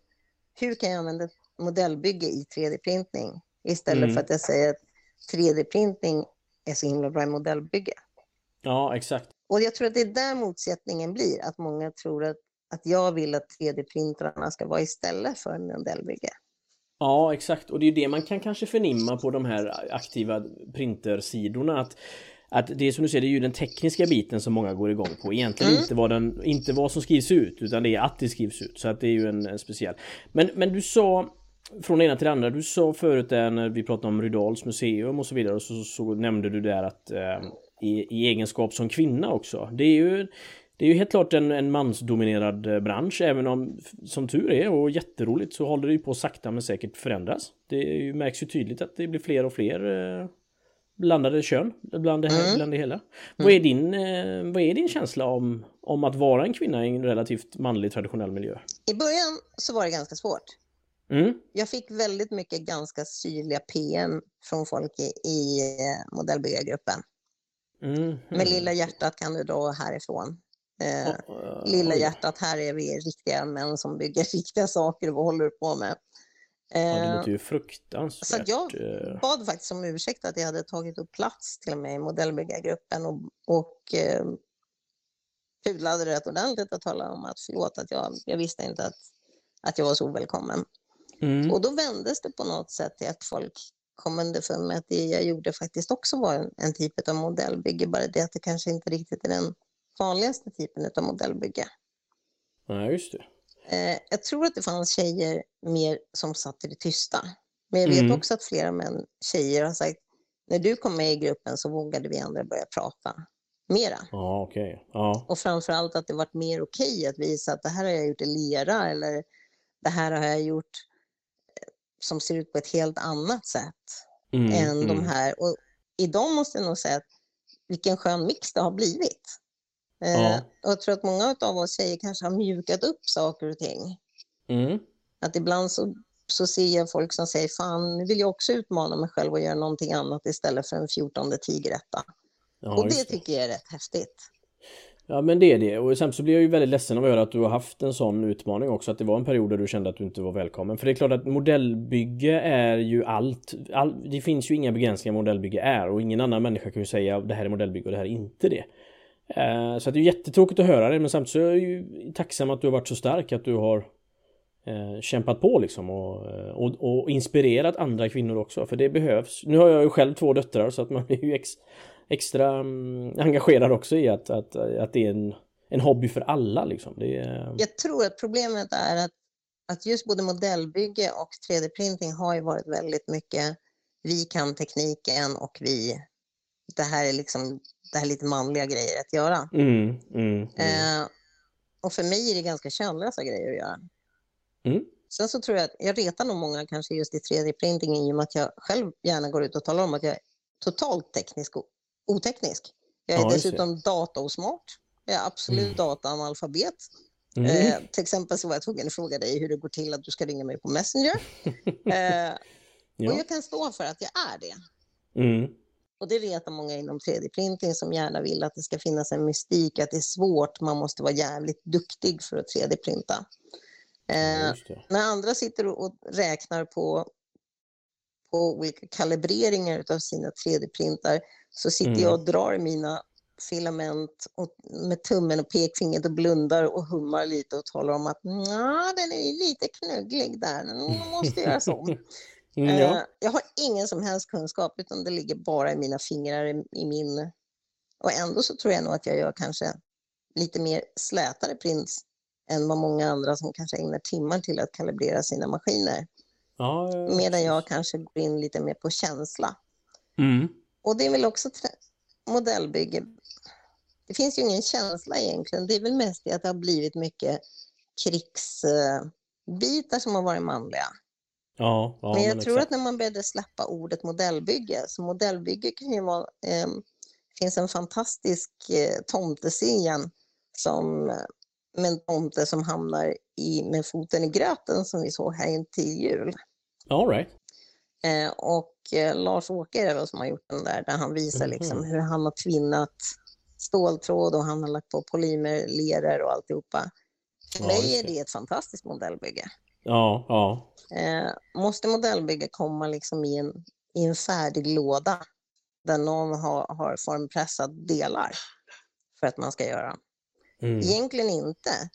hur kan jag använda modellbygge i 3D-printning? Istället Mm. för att jag säger att 3D-printning är så himla bra i modellbygge. ja, exakt. Och jag tror att det är där motsättningen blir, att många tror att, att jag vill att 3D-printrarna ska vara istället för modellbygge. Ja, exakt. Och det är ju det man kan kanske förnimma på de här aktiva printersidorna. Att, att det är som du säger, det är ju den tekniska biten som många går igång på. Egentligen Mm. inte, vad den, inte vad som skrivs ut, utan det är att det skrivs ut. Så att det är ju en, en speciell. Men, men du sa, från det ena till det andra, du sa förut där när vi pratade om Rydals museum och så vidare, och så, så nämnde du där att eh, i, i egenskap som kvinna också. Det är ju det är ju helt klart en, en mansdominerad eh, bransch, även om som tur är och jätteroligt så håller det ju på sakta men säkert förändras. Det ju, märks ju tydligt att det blir fler och fler eh, blandade kön bland det, här, Mm. bland det hela. Vad, är din, eh, vad är din känsla om, om att vara en kvinna i en relativt manlig traditionell miljö? I början så var det ganska svårt. Mm, Jag fick väldigt mycket ganska syrliga PM från folk i, i modellbyggargruppen. mm, Med lilla hjärtat kan du dra härifrån. Eh, lilla hjärtat, här är vi riktiga män som bygger riktiga saker. Vad håller du på med? Ja, det Eh, låter ju så fruktansvärt. att jag eh, bad faktiskt om ursäkt att jag hade tagit upp plats till och med i modellbyggargruppen och, och eh, pudlade rätt ordentligt och talade om att förlåt att jag, jag visste inte att, att jag var så ovälkommen. mm, Och då vändes det på något sätt till att folk kom underfund med att det jag gjorde faktiskt också var en, en typ av modellbygge, bara det att det kanske inte riktigt är den vanligaste typen av modellbygge. ja, just det. Eh, jag tror att det fanns tjejer mer som satt i det tysta. Men jag vet Mm. också att flera män, tjejer har sagt, när du kom med i gruppen så vågade vi andra börja prata mera. Ja, okej. Ja. Och framförallt att det varit mer okej att visa att det här har jag gjort i lera eller det här har jag gjort eh, som ser ut på ett helt annat sätt Mm, än de mm. här. Och idag måste jag nog säga att vilken skön mix det har blivit. Eh, Ja. och jag tror att många av oss tjejer kanske har mjukat upp saker och ting. Mm. Att ibland så, så ser jag folk som säger fan, nu vill jag också utmana mig själv och göra någonting annat istället för en fjortonde tigeretta. Ja, och det just tycker jag är rätt häftigt. Ja men det är det och sen så blir jag ju väldigt ledsen av att höra att du har haft en sån utmaning också att det var en period där du kände att du inte var välkommen. För det är klart att modellbygge är ju allt. All, det finns ju inga begränsningar modellbygge är och ingen annan människa kan ju säga det här är modellbygge och det här är inte det. Eh, så att det är jättetråkigt att höra det men samtidigt så är jag ju tacksam att du har varit så stark att du har eh, kämpat på liksom och, eh, och, och inspirerat andra kvinnor också för det behövs. Nu har jag ju själv två döttrar så att man blir ju ex, extra mm, engagerad också i att, att, att det är en, en hobby för alla liksom. Det är, eh, Jag tror att problemet är att, att just både modellbygge och 3D-printing har ju varit väldigt mycket vi kan tekniken och vi, det här är liksom det här är lite manliga grejer att göra. mm, mm, mm. Eh, och för mig är det ganska könlösa grejer att göra. Mm. Sen så tror jag att jag retar nog många kanske just i 3D-printingen i och med att jag själv gärna går ut och talar om att jag är totalt teknisk och oteknisk. Jag är Ja, dessutom dataosmart. Jag är absolut Mm. dataanalfabet. Mm. Eh, till exempel så var jag tvungen att fråga dig hur det går till att du ska ringa mig på Messenger. Eh, och ja. jag kan stå för att jag är det. Mm. Och det retar många inom 3D-printing som gärna vill att det ska finnas en mystik, att det är svårt, man måste vara jävligt duktig för att 3D-printa. Ja, Eh, när andra sitter och räknar på, på olika kalibreringar av sina 3D-printar så sitter Mm. jag och drar mina filament och med tummen och pekfingret och blundar och hummar lite och talar om att "Nja, den är lite knugglig där, man måste göra så. Mm, ja. Eh, Jag har ingen som helst kunskap utan det ligger bara i mina fingrar i, i min... Och ändå så tror jag nog att jag gör kanske lite mer slätare prints än vad många andra som kanske ägnar timmar till att kalibrera sina maskiner. Ja, ja, Medan jag kanske går in lite mer på känsla. Mm. Och det är väl också modellbygge. Det finns ju ingen känsla egentligen. Det är väl mest det att det har blivit mycket krigsbitar som har varit manliga. Ja, ja, men jag tror exakt. att när man började släppa ordet modellbygge, så modellbygge kan ju vara, eh, finns en fantastisk eh, tomtescen som med en tomte som hamnar i, med foten i gröten som vi såg här in till jul. All right. Eh, och eh, Lars-Åke är det som har gjort den där, där han visar liksom Mhm. hur han har tvinnat ståltråd och han har lagt på polymerleror och alltihopa. För Ja, mig är det ett fantastiskt modellbygge. Ja, ja. Eh, måste modellbygge komma liksom i en, i en färdig låda där någon har, har formpressat delar för att man ska göra? Mm. Egentligen inte.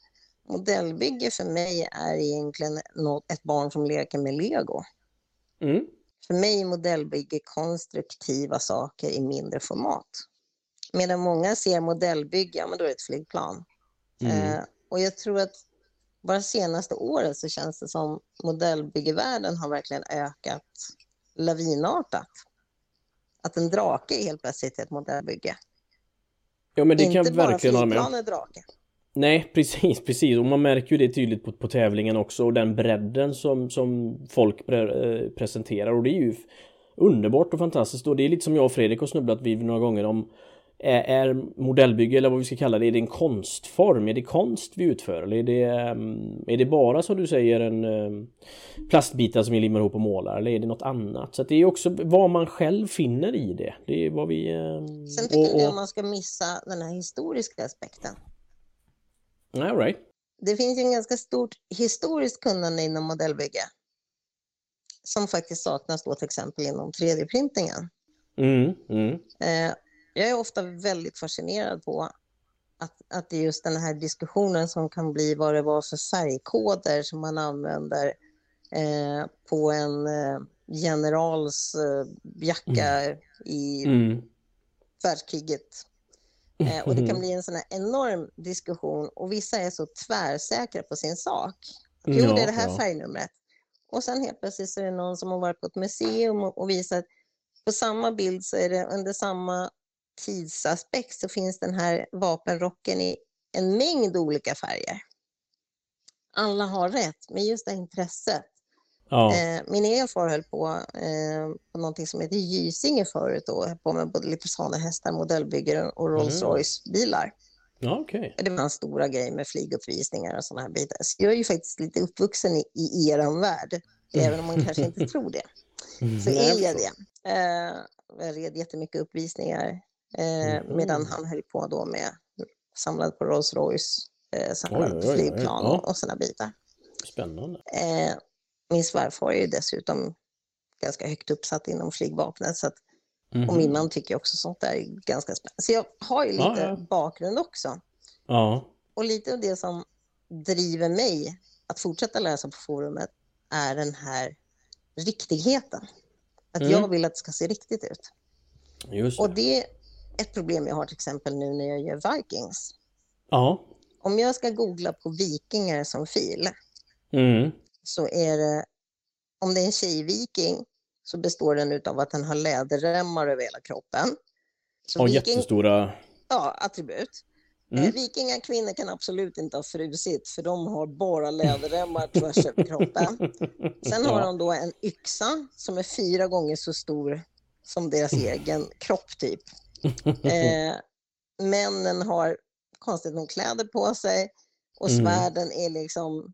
Modellbygge för mig är egentligen något, ett barn som leker med lego. Mm. För mig är modellbygge konstruktiva saker i mindre format. Medan många ser modellbygge, ja men då är det ett flygplan. Mm. Eh, och jag tror att bara senaste året så känns det som modellbyggevärlden har verkligen ökat lavinartat. Att en drake är helt plötsligt ett modellbygge. Ja, men det kan Inte jag bara verkligen hålla med om. är drake. Nej, precis, precis. Och man märker ju det tydligt på, på tävlingen också och den bredden som, som folk pre, eh, presenterar och det är ju underbart och fantastiskt och det är lite som jag och Fredrik har snubblat vid några gånger om är, är modellbygge eller vad vi ska kalla det, är det en konstform? Är det konst vi utför? Eller är det, ehm, är det bara som du säger en ehm, plastbitar som vi limmar ihop och målar? Eller är det något annat? Så det är också vad man själv finner i det. Det är vad vi... ehm, Sen tycker och- inte jag man ska missa den här historiska aspekten. All right. Det finns ju en ganska stort historiskt kunnande inom modellbygge. Som faktiskt saknas då till exempel inom 3D-printingen. Mm, mm. Eh, jag är ofta väldigt fascinerad på att, att det är just den här diskussionen som kan bli vad det var för färgkoder som man använder eh, på en eh, generals eh, jacka i Mm. världskriget. Eh, och det kan bli en sån här enorm diskussion och vissa är så tvärsäkra på sin sak. Jo, Ja, det är det här ja. färgnumret. Och sen helt plötsligt så är det någon som har varit på ett museum och, och visat på samma bild så är det under samma tidsaspekt så finns den här vapenrocken i en mängd olika färger. Alla har rätt, men just det intresset. Ja. Eh, min egen far höll på, eh, på någonting som heter Gysinge förut då, höll på med både lipizzanehästar, modellbyggare och Rolls Mm. Royce-bilar. Ja, okej. Det var hans stora grej med flyguppvisningar och sådana här bitar. Så jag är ju faktiskt lite uppvuxen i, i eran värld, även om man kanske inte tror det. Så Mm. Jag är jag det. Eh, jag red jättemycket uppvisningar eh, Mhm. medan han höll på då med samlade på Rolls Royce, eh, samlade Oj, oj, oj, flygplan ja. och, sådana bitar. Spännande. Eh, min svärfar är ju dessutom ganska högt uppsatt inom flygvapnet så att, Mhm. och min man tycker också sånt där är ganska spännande. Så jag har ju lite Ja, ja. bakgrund också. Ja. Och lite av det som driver mig att fortsätta läsa på forumet är den här riktigheten. Att Mm. jag vill att det ska se riktigt ut. Just Och det. Ett problem jag har till exempel nu när jag gör Vikings. Ja. Om jag ska googla på vikingar som fil Mm. så är det, om det är en tjejviking så består den av att den har läderremmar över hela kroppen. Så Ja, viking, jättestora. ja, attribut. Mm. Eh, Vikingakvinnor kan absolut inte ha frusit för de har bara läderremmar tvärs över kroppen. Sen har ja. de då en yxa som är fyra gånger så stor som deras egen kropp typ. Eh, männen har konstigt nog kläder på sig och Mm. svärden är liksom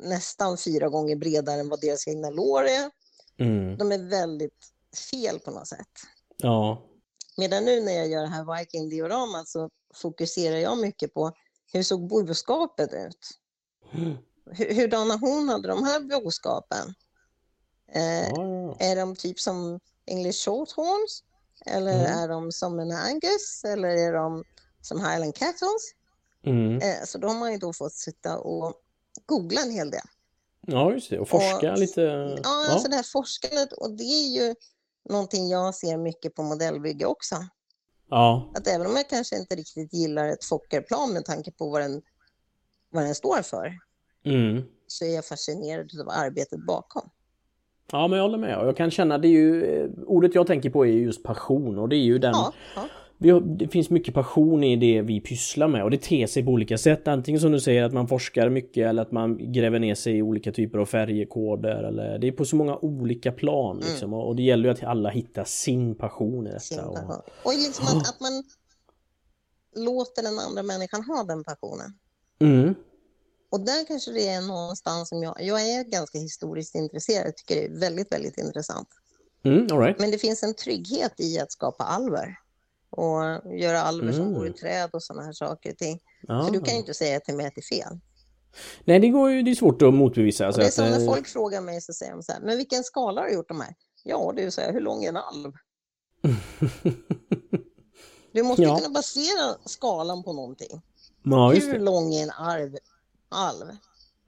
nästan fyra gånger bredare än vad deras egna lår är. Mm. De är väldigt fel på något sätt. Ja. Medan nu när jag gör det här Viking-dioramat så fokuserar jag mycket på hur såg boskapet ut? Hur, hurdana hon hade de här boskapen? Eh, ja. Är de typ som English Shorthorns? Eller Mm. är de som en Angus? Eller är de som Highland Cattles? Mm. Eh, så de har ju då fått sitta och googla en hel del. ja, just det. Och forska Och- lite. Ja, Ja. alltså det här forskandet och det är ju någonting jag ser mycket på modellbygge också. Ja. Att även om jag kanske inte riktigt gillar ett Fokkerplan med tanke på vad den vad den står för Mm. så är jag fascinerad av arbetet bakom. Ja, men jag håller med. Jag kan känna, det är ju, eh, ordet jag tänker på är just passion och det är ju den Ja, ja. vi det finns mycket passion i det vi pysslar med och det ter sig på olika sätt. Antingen som du säger att man forskar mycket eller att man gräver ner sig i olika typer av färgkoder. Eller, det är på så många olika plan liksom. Och, det gäller ju att alla hittar sin passion i Mm. sin detta. Och. Och liksom att, att man låter den andra människan ha den passionen. mm, Och där kanske det är någonstans som jag, jag är ganska historiskt intresserad, tycker det är väldigt, väldigt intressant. mm, right. Men det finns en trygghet i att skapa alver och göra alver som Mm. går i träd och sådana här saker och ting. Ja. För du kan ju inte säga till mig att det är fel. Nej, det går ju, det är svårt att motbevisa. Alltså det är att, som när eh, folk frågar mig så säger de så här, men vilken skala har du gjort de här? Ja, så här, hur lång är en alv? Du måste Ja. kunna basera skalan på någonting. ja, Hur lång är en arv, alv?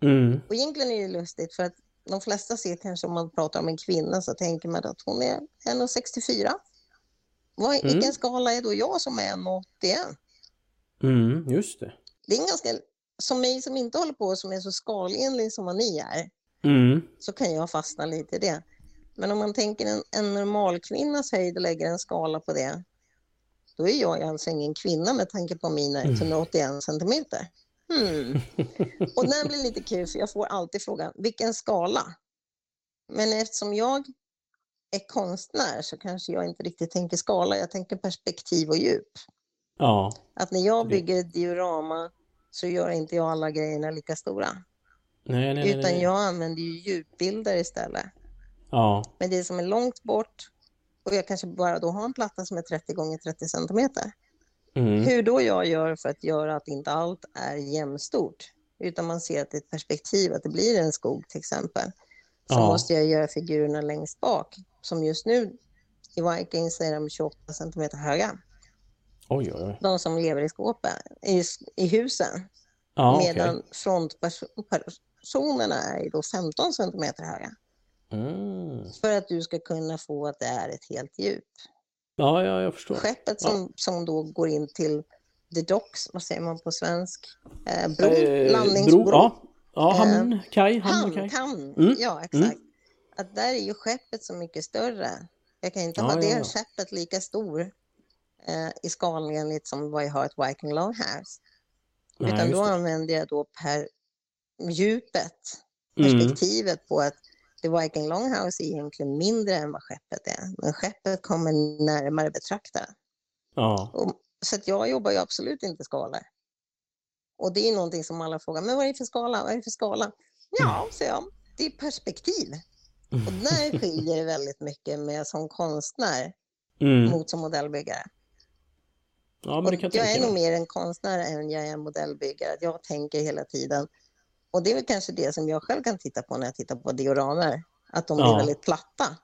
Mm, Och egentligen är det lustigt för att de flesta ser kanske om man pratar om en kvinna så tänker man att hon är 1,64. Vad, Mm. Vilken skala är då jag som är 1,81? mm, just det. Det är en ganska, som mig som inte håller på som är så skalenlig som ni är, Mm, så kan jag fastna lite i det. Men om man tänker en, en normal kvinnas höjd och lägger en skala på det, då är jag alltså ingen kvinna med tanke på mina 181 centimeter. Hmm. Och den blir lite kul för jag får alltid frågan, vilken skala? Men eftersom jag är konstnär så kanske jag inte riktigt tänker skala, jag tänker perspektiv och djup. ja, Att när jag bygger ett diorama så gör inte jag alla grejerna lika stora. nej, nej, nej, Utan nej. jag använder ju djupbilder istället. Ja, Men det som är långt bort och jag kanske bara då har en platta som är 30 gånger 30 centimeter. Mm, Hur då jag gör för att göra att inte allt är jämnstort utan man ser att det är ett perspektiv, att det blir en skog till exempel. Så Ja. måste jag göra figurerna längst bak som just nu i Vikings är de 28 centimeter höga. oj, oj, oj. De som lever i skåpen, i, i husen. Ja, medan frontpersonerna är då 15 centimeter höga. Mm. För att du ska kunna få att det är ett helt djup. Ja, ja, jag förstår. Skeppet som, som då går in till the docks, vad säger man på svensk? Eh, bron, Eh, landningsbron. bro, ja, ja, Eh, hamn, kaj, hamn, Hamn, hamn. Mm, ja exakt. Att där är ju skeppet så mycket större. Jag kan inte Ja, ha ja, det ja. skeppet lika stor eh, i skalan enligt som vad jag har ett Viking Longhouse. Utan då det. använder jag då per djupet, Mm. perspektivet på att The Viking Longhouse är egentligen mindre än vad skeppet är. Men skeppet kommer närmare betraktaren. Ja, Och, så att jag jobbar ju absolut inte skalor. Och det är någonting som alla frågar, men vad är det för skala? Vad är det för skala? Ja, säger jag, det är perspektiv. Och där skiljer det väldigt mycket med som konstnär mm. mot som modellbyggare. ja jag är nog mer en konstnär än jag är en modellbyggare. Jag tänker hela tiden. Och det är väl kanske det som jag själv kan titta på när jag tittar på dioramer. Att de blir Ja. väldigt platta.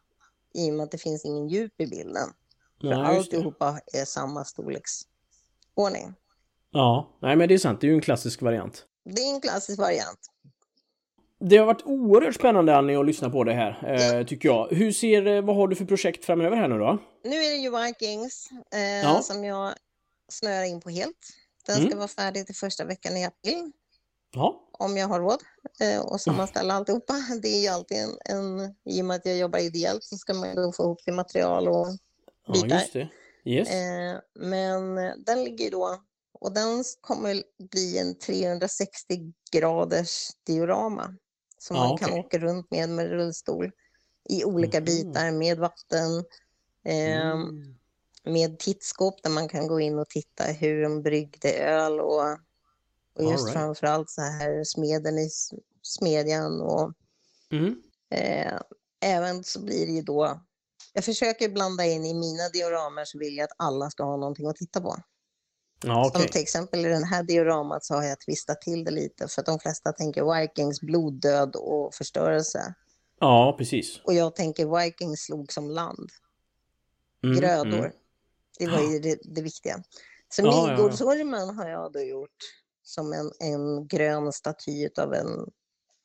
I och med att det finns ingen djup i bilden. För Ja, alltihopa är samma storleksordning. Ja, nej men det är sant. Det är ju en klassisk variant. Det är en klassisk variant. Det har varit oerhört spännande Annie att lyssna på det här, eh, tycker jag. Hur ser, eh, vad har du för projekt framöver här nu då? Nu är det ju Vikings eh, Ja. som jag snöar in på helt. Den Mm. ska vara färdig till första veckan i april. Ja, om jag har råd eh, och sammanställa alltihopa. Det är ju alltid en, en, i och med att jag jobbar ideellt så ska man ju få ihop till material och ja bitar. just det. Yes. Eh, men eh, den ligger ju då och den kommer bli en 360 graders diorama som Ja, man kan okej. åka runt med med rullstol i olika Mhm. bitar med vatten, eh, Mm. med tittskåp där man kan gå in och titta hur de bryggde öl och, och just All right. framförallt så här smeden i smedjan och Mm. eh, även så blir det ju då jag försöker blanda in i mina dioramer så vill jag att alla ska ha någonting att titta på. Ja, okej. Som till exempel i den här dioramat så har jag twistat till det lite för att de flesta tänker Vikings bloddöd och förstörelse. Ja, precis. Och jag tänker Vikings slog som land. Mm, grödor. mm. Det var ju det, det viktiga. Så Ja, ja, ja. Midgårdsormen har jag då gjort som en, en grön staty av en,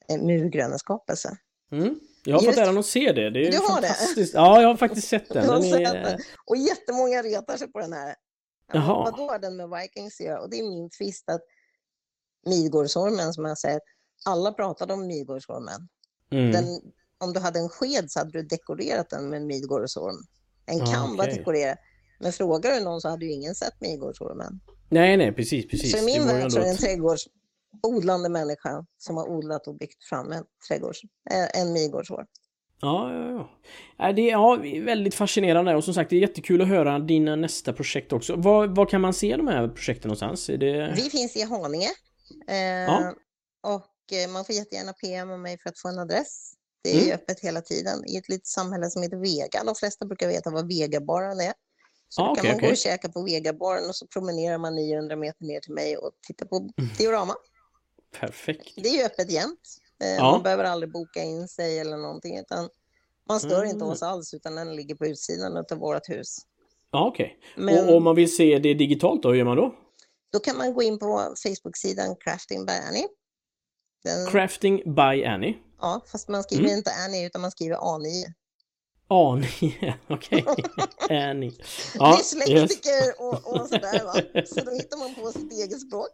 en murgröna skapelse. Mm. Jag har Just- fått äran att se det. Det är Du har det? fantastiskt. Ja, jag har faktiskt sett den. Den är... Och jättemånga retar sig på den här. Ja, Jaha. Vad har den med Vikings att göra? Och det är min twist att Midgårdsormen som jag säger, alla pratade om Midgårdsormen. Mm. Den, om du hade en sked så hade du dekorerat den med en Midgårdsorm. En Ah, kam var okej. dekorerad. Men frågar du någon så hade ju ingen sett Midgårdsormen. Nej, nej, precis, precis. Så i min värld så är det en trädgårdsodlande människa som har odlat och byggt fram en trädgårds, en Midgårdsorm. Ja, ja, ja. Nej, Det är ja, väldigt fascinerande och som sagt det är jättekul att höra dina nästa projekt också. Var, var kan man se de här projekten någonstans? Det... Vi finns i Haninge. Eh, Ja. Och eh, man får jättegärna PM om mig för att få en adress. Det är Mm. öppet hela tiden i ett litet samhälle som heter Vega. De flesta brukar veta vad Vegabaren är. Så Ja, då kan man gå okej. och käka på Vegabaren och så promenerar man 900 meter ner till mig och tittar på Mm. diorama. Perfekt. Det är ju öppet jämt. Eh, Ja. Man behöver aldrig boka in sig eller någonting utan man stör inte Mm. oss alls utan den ligger på utsidan av vårt hus. Ja, okej. Men Och om man vill se det digitalt då, hur gör man då? då kan man gå in på Facebook-sidan Crafting by Annie. Den, Crafting by Annie. Ja, fast man skriver Mm. inte Annie utan man skriver A9. Annie, okej. Annie. Dyslektiker och, och sådär va. Så då hittar man på sitt eget språk.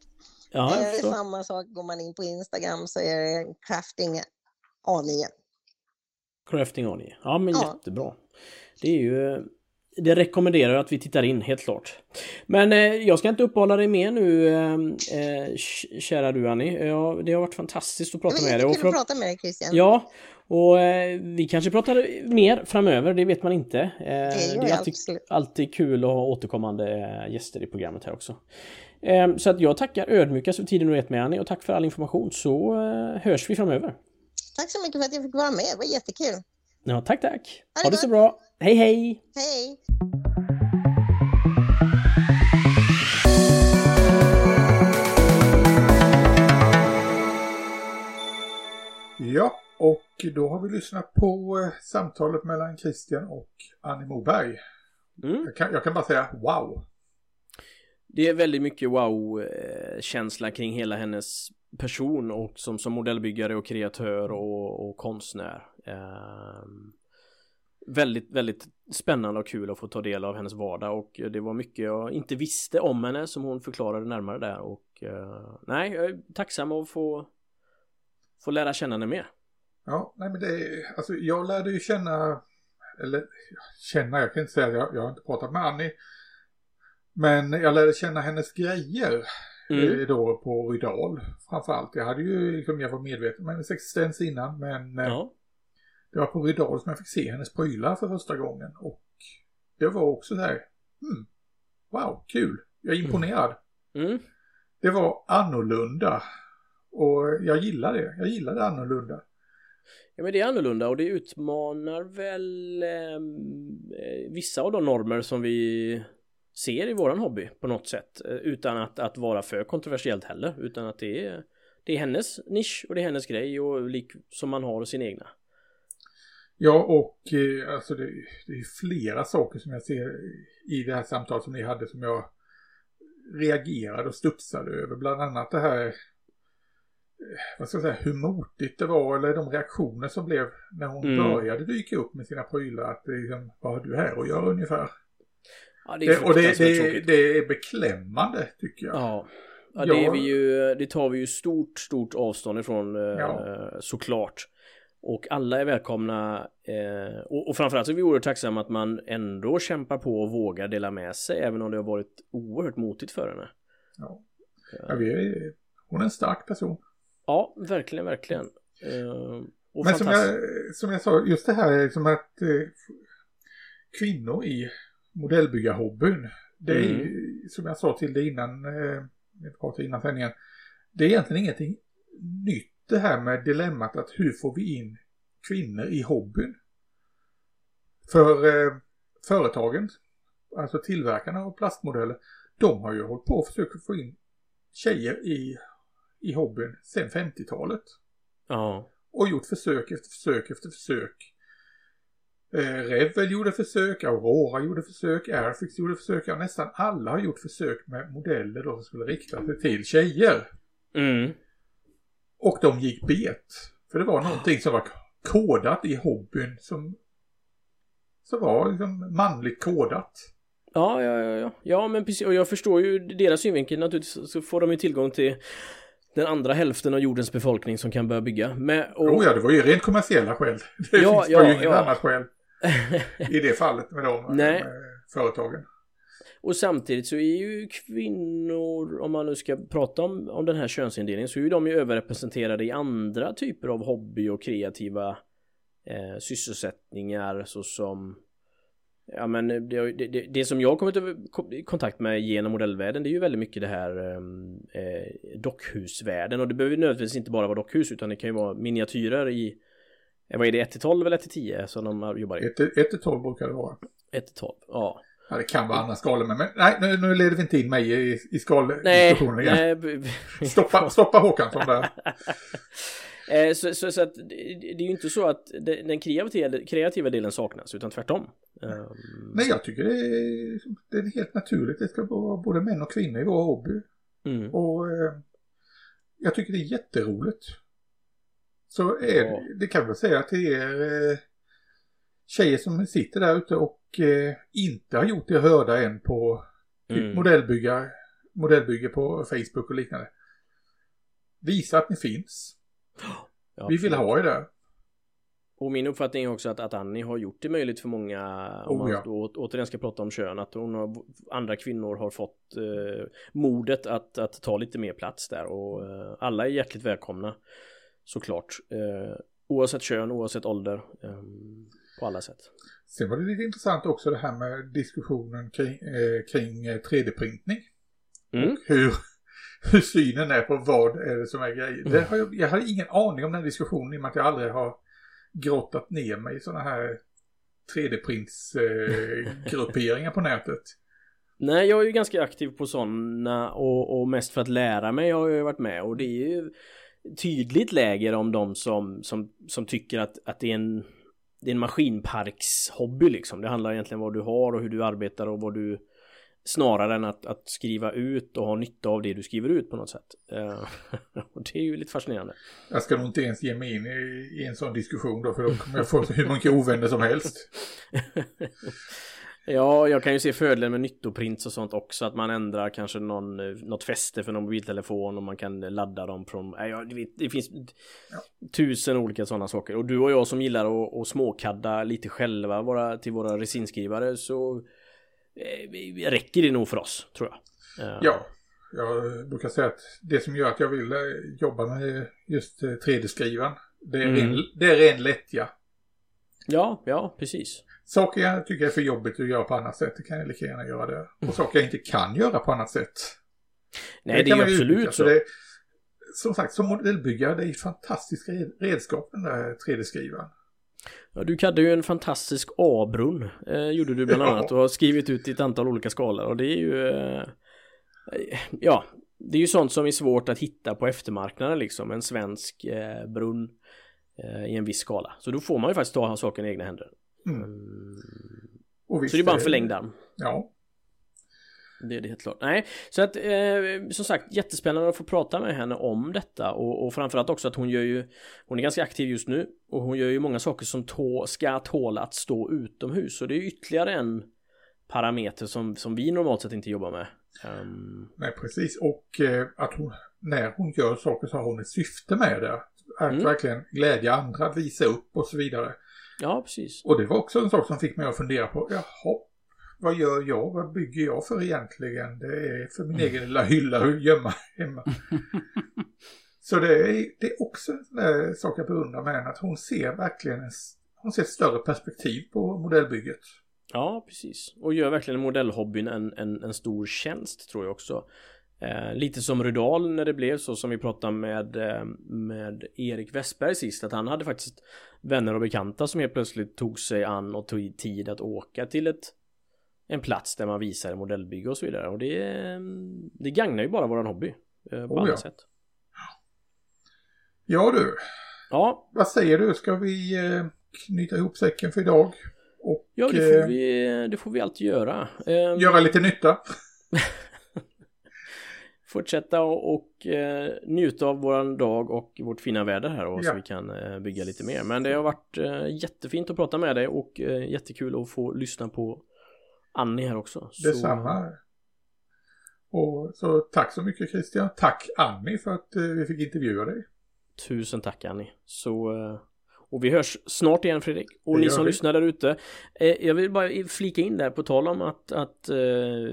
Ja, eh, samma sak, går man in på Instagram så är det Crafting A9. Crafting Annie. Ja, men Ja. jättebra. Det är ju... Det rekommenderar jag att vi tittar in, helt klart. Men eh, jag ska inte uppehålla dig mer nu, eh, eh, kära du Annie. Ja, det har varit fantastiskt att Det prata var med dig. Och jättekul för- att prata med dig Christian. Ja, och eh, vi kanske pratar mer framöver, det vet man inte. Eh, det är alltid, alltid kul att ha återkommande eh, gäster i programmet här också. Eh, så att jag tackar ödmjukast för tiden du gett mig Annie och tack för all information så hörs vi framöver. Tack så mycket för att jag fick vara med, det var jättekul. Ja, tack tack! Ha det Ha det så bra! Hej hej! Hej! Ja, och då har vi lyssnat på eh, samtalet mellan Christian och Annie Moberg. Mm. Jag kan, jag kan bara säga wow. Det är väldigt mycket wow-känsla kring hela hennes person och som, som modellbyggare och kreatör och, och konstnär. Ehm, väldigt, väldigt spännande och kul att få ta del av hennes vardag och det var mycket jag inte visste om henne som hon förklarade närmare där och eh, nej, jag är tacksam att få, få lära känna henne mer. Ja, nej men det är, alltså jag lärde ju känna, eller känna, jag kan inte säga, jag, jag har inte pratat med Annie. Men jag lärde känna hennes grejer Mm. eh, då på Rydal framförallt. Jag hade ju, liksom, jag var medveten om hennes existens innan men eh, Ja. det var på Rydal som jag fick se hennes prylar för första gången. Och det var också så här, hmm, wow, kul, jag är imponerad. Mm. Det var annorlunda. Och jag gillar det, jag gillar det annorlunda. Ja men det är annorlunda och det utmanar väl ehm, eh, vissa av de normer som vi ser i våran hobby på något sätt eh, utan att, att vara för kontroversiellt heller utan att det är det är hennes nisch och det är hennes grej och lik som man har sin egna. Ja, och eh, alltså det, det är flera saker som jag ser i det här samtalet som ni hade som jag reagerade och studsade över. Bland annat det här, vad ska jag säga, hur motigt det var eller de reaktioner som blev när hon Mm. började dyka upp med sina prylar. Att det liksom, vad har du här att göra ungefär? Ja det är Det, och det, det, det är beklämmande tycker jag. Ja. Ja, det, är vi ju, det tar vi ju stort, stort avstånd ifrån eh, Ja. såklart. Och alla är välkomna eh, och, och framförallt så är vi oerhört tacksamma att man ändå kämpar på och vågar dela med sig även om det har varit oerhört motigt för henne. Ja. Ja, vi är, hon är en stark person. Ja, verkligen, verkligen. Eh, Men som jag, som jag sa, just det här liksom att eh, kvinnor i modellbyggarhobbyn, det är Mm. som jag sa till dig innan, eh, innan sändningen, det är egentligen ingenting nytt det här med dilemmat att hur får vi in kvinnor i hobbyn? För eh, företagen, alltså tillverkarna av plastmodeller, de har ju hållit på och försökt få in tjejer i, i hobbyn sedan 50-talet Ja. och gjort försök efter försök efter försök. Eh, Revel gjorde försök, Aurora gjorde försök, Airfix gjorde försök. Ja, nästan alla har gjort försök med modeller då som skulle rikta sig till tjejer. Mm. Och de gick bet. För det var någonting som var kodat i hobbyn som, som var liksom manligt kodat. Ja, ja, ja, ja. Ja, men precis. Och jag förstår ju deras synvinkel naturligtvis. Så får de ju tillgång till den andra hälften av jordens befolkning som kan börja bygga. Med, och, Oh ja, det var ju rent kommersiella skäl. Det Ja, finns, var ju ja, inget ja. annat skäl i det fallet med de Nej. med företagen. och samtidigt så är ju kvinnor, om man nu ska prata om, om den här könsindelningen, så är ju de ju överrepresenterade i andra typer av hobby och kreativa eh, sysselsättningar såsom Ja men det, det, det, det som jag kommit i kontakt med genom modellvärlden det är ju väldigt mycket det här ehm, eh, dockhusvärlden och det behöver nödvändigtvis inte bara vara dockhus utan det kan ju vara miniatyrer i eh, vad är det 1 till 12 eller 1 till 10 som de jobbar i? 1 till 12 brukar det vara. 1 till 12, ja. Ja, det kan vara andra skalor med. Men nej, nu, nu leder vi inte in mig i, i skaldiskussionen igen. nej. Stoppa, stoppa Håkansson där. Eh, så, så, så att det, det är ju inte så att det- den kreativa, kreativa delen saknas utan tvärtom. Ehm, Nej, jag tycker det är, det är helt naturligt. Det ska vara både män och kvinnor i vår hobby. mm. Och eh, jag tycker det är jätteroligt. Så är Ja. det, det kan jag väl säga till er eh, tjejer som sitter där ute och eh, inte har gjort er hörda än på typ Mm. modellbygga, modellbygge på Facebook och liknande. Visa att ni finns. Ja, Vi vill absolut. ha er där. Och min uppfattning är också att, att Annie har gjort det möjligt för många, om Oh, man ja. då, återigen ska prata om kön, att hon har, andra kvinnor har fått eh, modet att, att ta lite mer plats där och eh, alla är hjärtligt välkomna såklart. Eh, oavsett kön, oavsett ålder, eh, på alla sätt. Sen var det lite intressant också det här med diskussionen kring, eh, kring eh, 3D-printning. Mm. Och hur, hur synen är på vad är det som är grejer. Det har jag, jag hade ingen aning om den diskussionen i och med att jag aldrig har grottat ner mig i sådana här 3D-prints-grupperingar på nätet. Nej, jag är ju ganska aktiv på sådana och, och mest för att lära mig har jag ju varit med och det är ju tydligt läger om de som, som, som tycker att, att det är en det är en maskinparkshobby liksom. Det handlar egentligen om vad du har och hur du arbetar och vad du snarare än att, att skriva ut och ha nytta av det du skriver ut på något sätt. Eh, och det är ju lite fascinerande. Jag ska nog inte ens ge mig in i, i en sån diskussion då för då kommer jag få hur mycket ovänner som helst. Ja, jag kan ju se fördelen med nyttoprints och sånt också. Att man ändrar kanske någon, något fäste för någon mobiltelefon och man kan ladda dem från... Ja, det finns tusen olika sådana saker. Och du och jag som gillar att, att småkadda lite själva våra, till våra resinskrivare så räcker det nog för oss, tror jag. Eh, Ja, jag brukar säga att det som gör att jag vill eh, jobba med just eh, 3D-skrivaren, det, är Mm. ren, det är ren lättja. Ja, ja, precis. Saker jag tycker är för jobbigt att göra på annat sätt, det kan jag lika gärna göra det. Och saker jag inte kan göra på annat sätt. Nej, det, är ju man ju absolut utnyttja. så. Det, som sagt, som modellbyggare, det är ett fantastiskt red- redskap den där 3D-skrivaren. Ja, du hade ju en fantastisk A-brunn, eh, gjorde du bland annat och har skrivit ut i ett antal olika skalor och det är ju eh, Ja, det är ju sånt som är svårt att hitta på eftermarknaden liksom, en svensk eh, brunn eh, i en viss skala. Så då får man ju faktiskt ta saken i egna händer. Mm. Mm. Så det är bara en förlängd arm. Ja, Det är det helt klart. Nej, så att eh, som sagt jättespännande att få prata med henne om detta och, och framförallt också att hon gör ju Hon är ganska aktiv just nu och hon gör ju många saker som tå, ska tåla att stå utomhus och det är ytterligare en parameter som, som vi normalt sett inte jobbar med. Ehm, nej precis. Och eh, att hon, när hon gör saker så har hon ett syfte med det. Att Mm. verkligen glädja andra, visa upp och så vidare. ja, precis. Och det var också en sak som fick mig att fundera på, jaha, vad gör jag? Vad bygger jag för egentligen? Det är för min egen lilla hylla att gömma hemma. Så det är, det är också en där sak jag beundrar med henne, att hon ser verkligen en, hon ser ett större perspektiv på modellbygget. Ja, precis. Och gör verkligen modellhobbyn en, en, en stor tjänst tror jag också. Eh, lite som Rudal när det blev så som vi pratade med, eh, med Erik Westberg sist. Att han hade faktiskt vänner och bekanta som helt plötsligt tog sig an och tog tid att åka till ett en plats där man visar modellbygge och så vidare. Och det, eh, det gagnar ju bara våran hobby. Eh, på Oh, alla ja. sätt. Ja du, Ja, vad säger du? Ska vi eh, knyta ihop säcken för idag? Och ja det, får eh, vi, det får vi alltid göra. Eh, göra lite nytta? fortsätta och, och eh, njuta av våran dag och vårt fina väder här och så Ja. vi kan eh, bygga lite mer. Men det har varit eh, jättefint att prata med dig och jättekul att få lyssna på Annie här också. Så- Detsamma. Och så tack så mycket Christian. Tack Annie för att eh, vi fick intervjua dig. Tusen tack Annie. Så eh, och vi hörs snart igen Fredrik. Och ni som vi. lyssnar där ute. Eh, jag vill bara flika in där på tal om att, att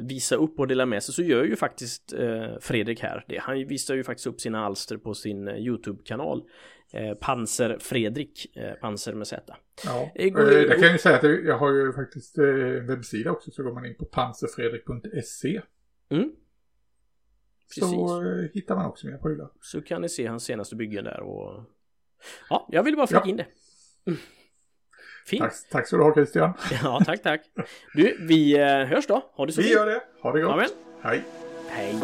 visa upp och dela med sig så gör ju faktiskt Fredrik här det. Han visar ju faktiskt upp sina alster på sin YouTube-kanal. Eh, Panser Fredrik, eh, Panser med Z. Ja. Det Eh, Det kan jag ju säga att jag jag har ju faktiskt en webbsida också så går man in på panserfredrik.se Mm. Precis. så hittar man också mina prylar. Så kan ni se hans senaste byggen där och Ja, jag ville bara flika Ja. in det. Mm. Fint. Tack, tack så du ha Christian. Ja, tack, tack. Du, vi hörs då. Ha det så Vi fint. gör det. Ha det gott. Amen. Hej. Hej.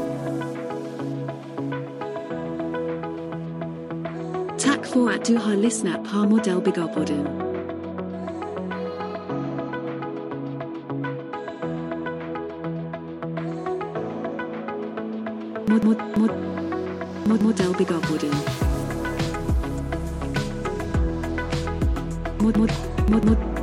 För att du har lyssnat på Modellbyggarpodden. Mod, mod, mod, mod, Modellbyggarpodden. Mod, mod, mod, mod,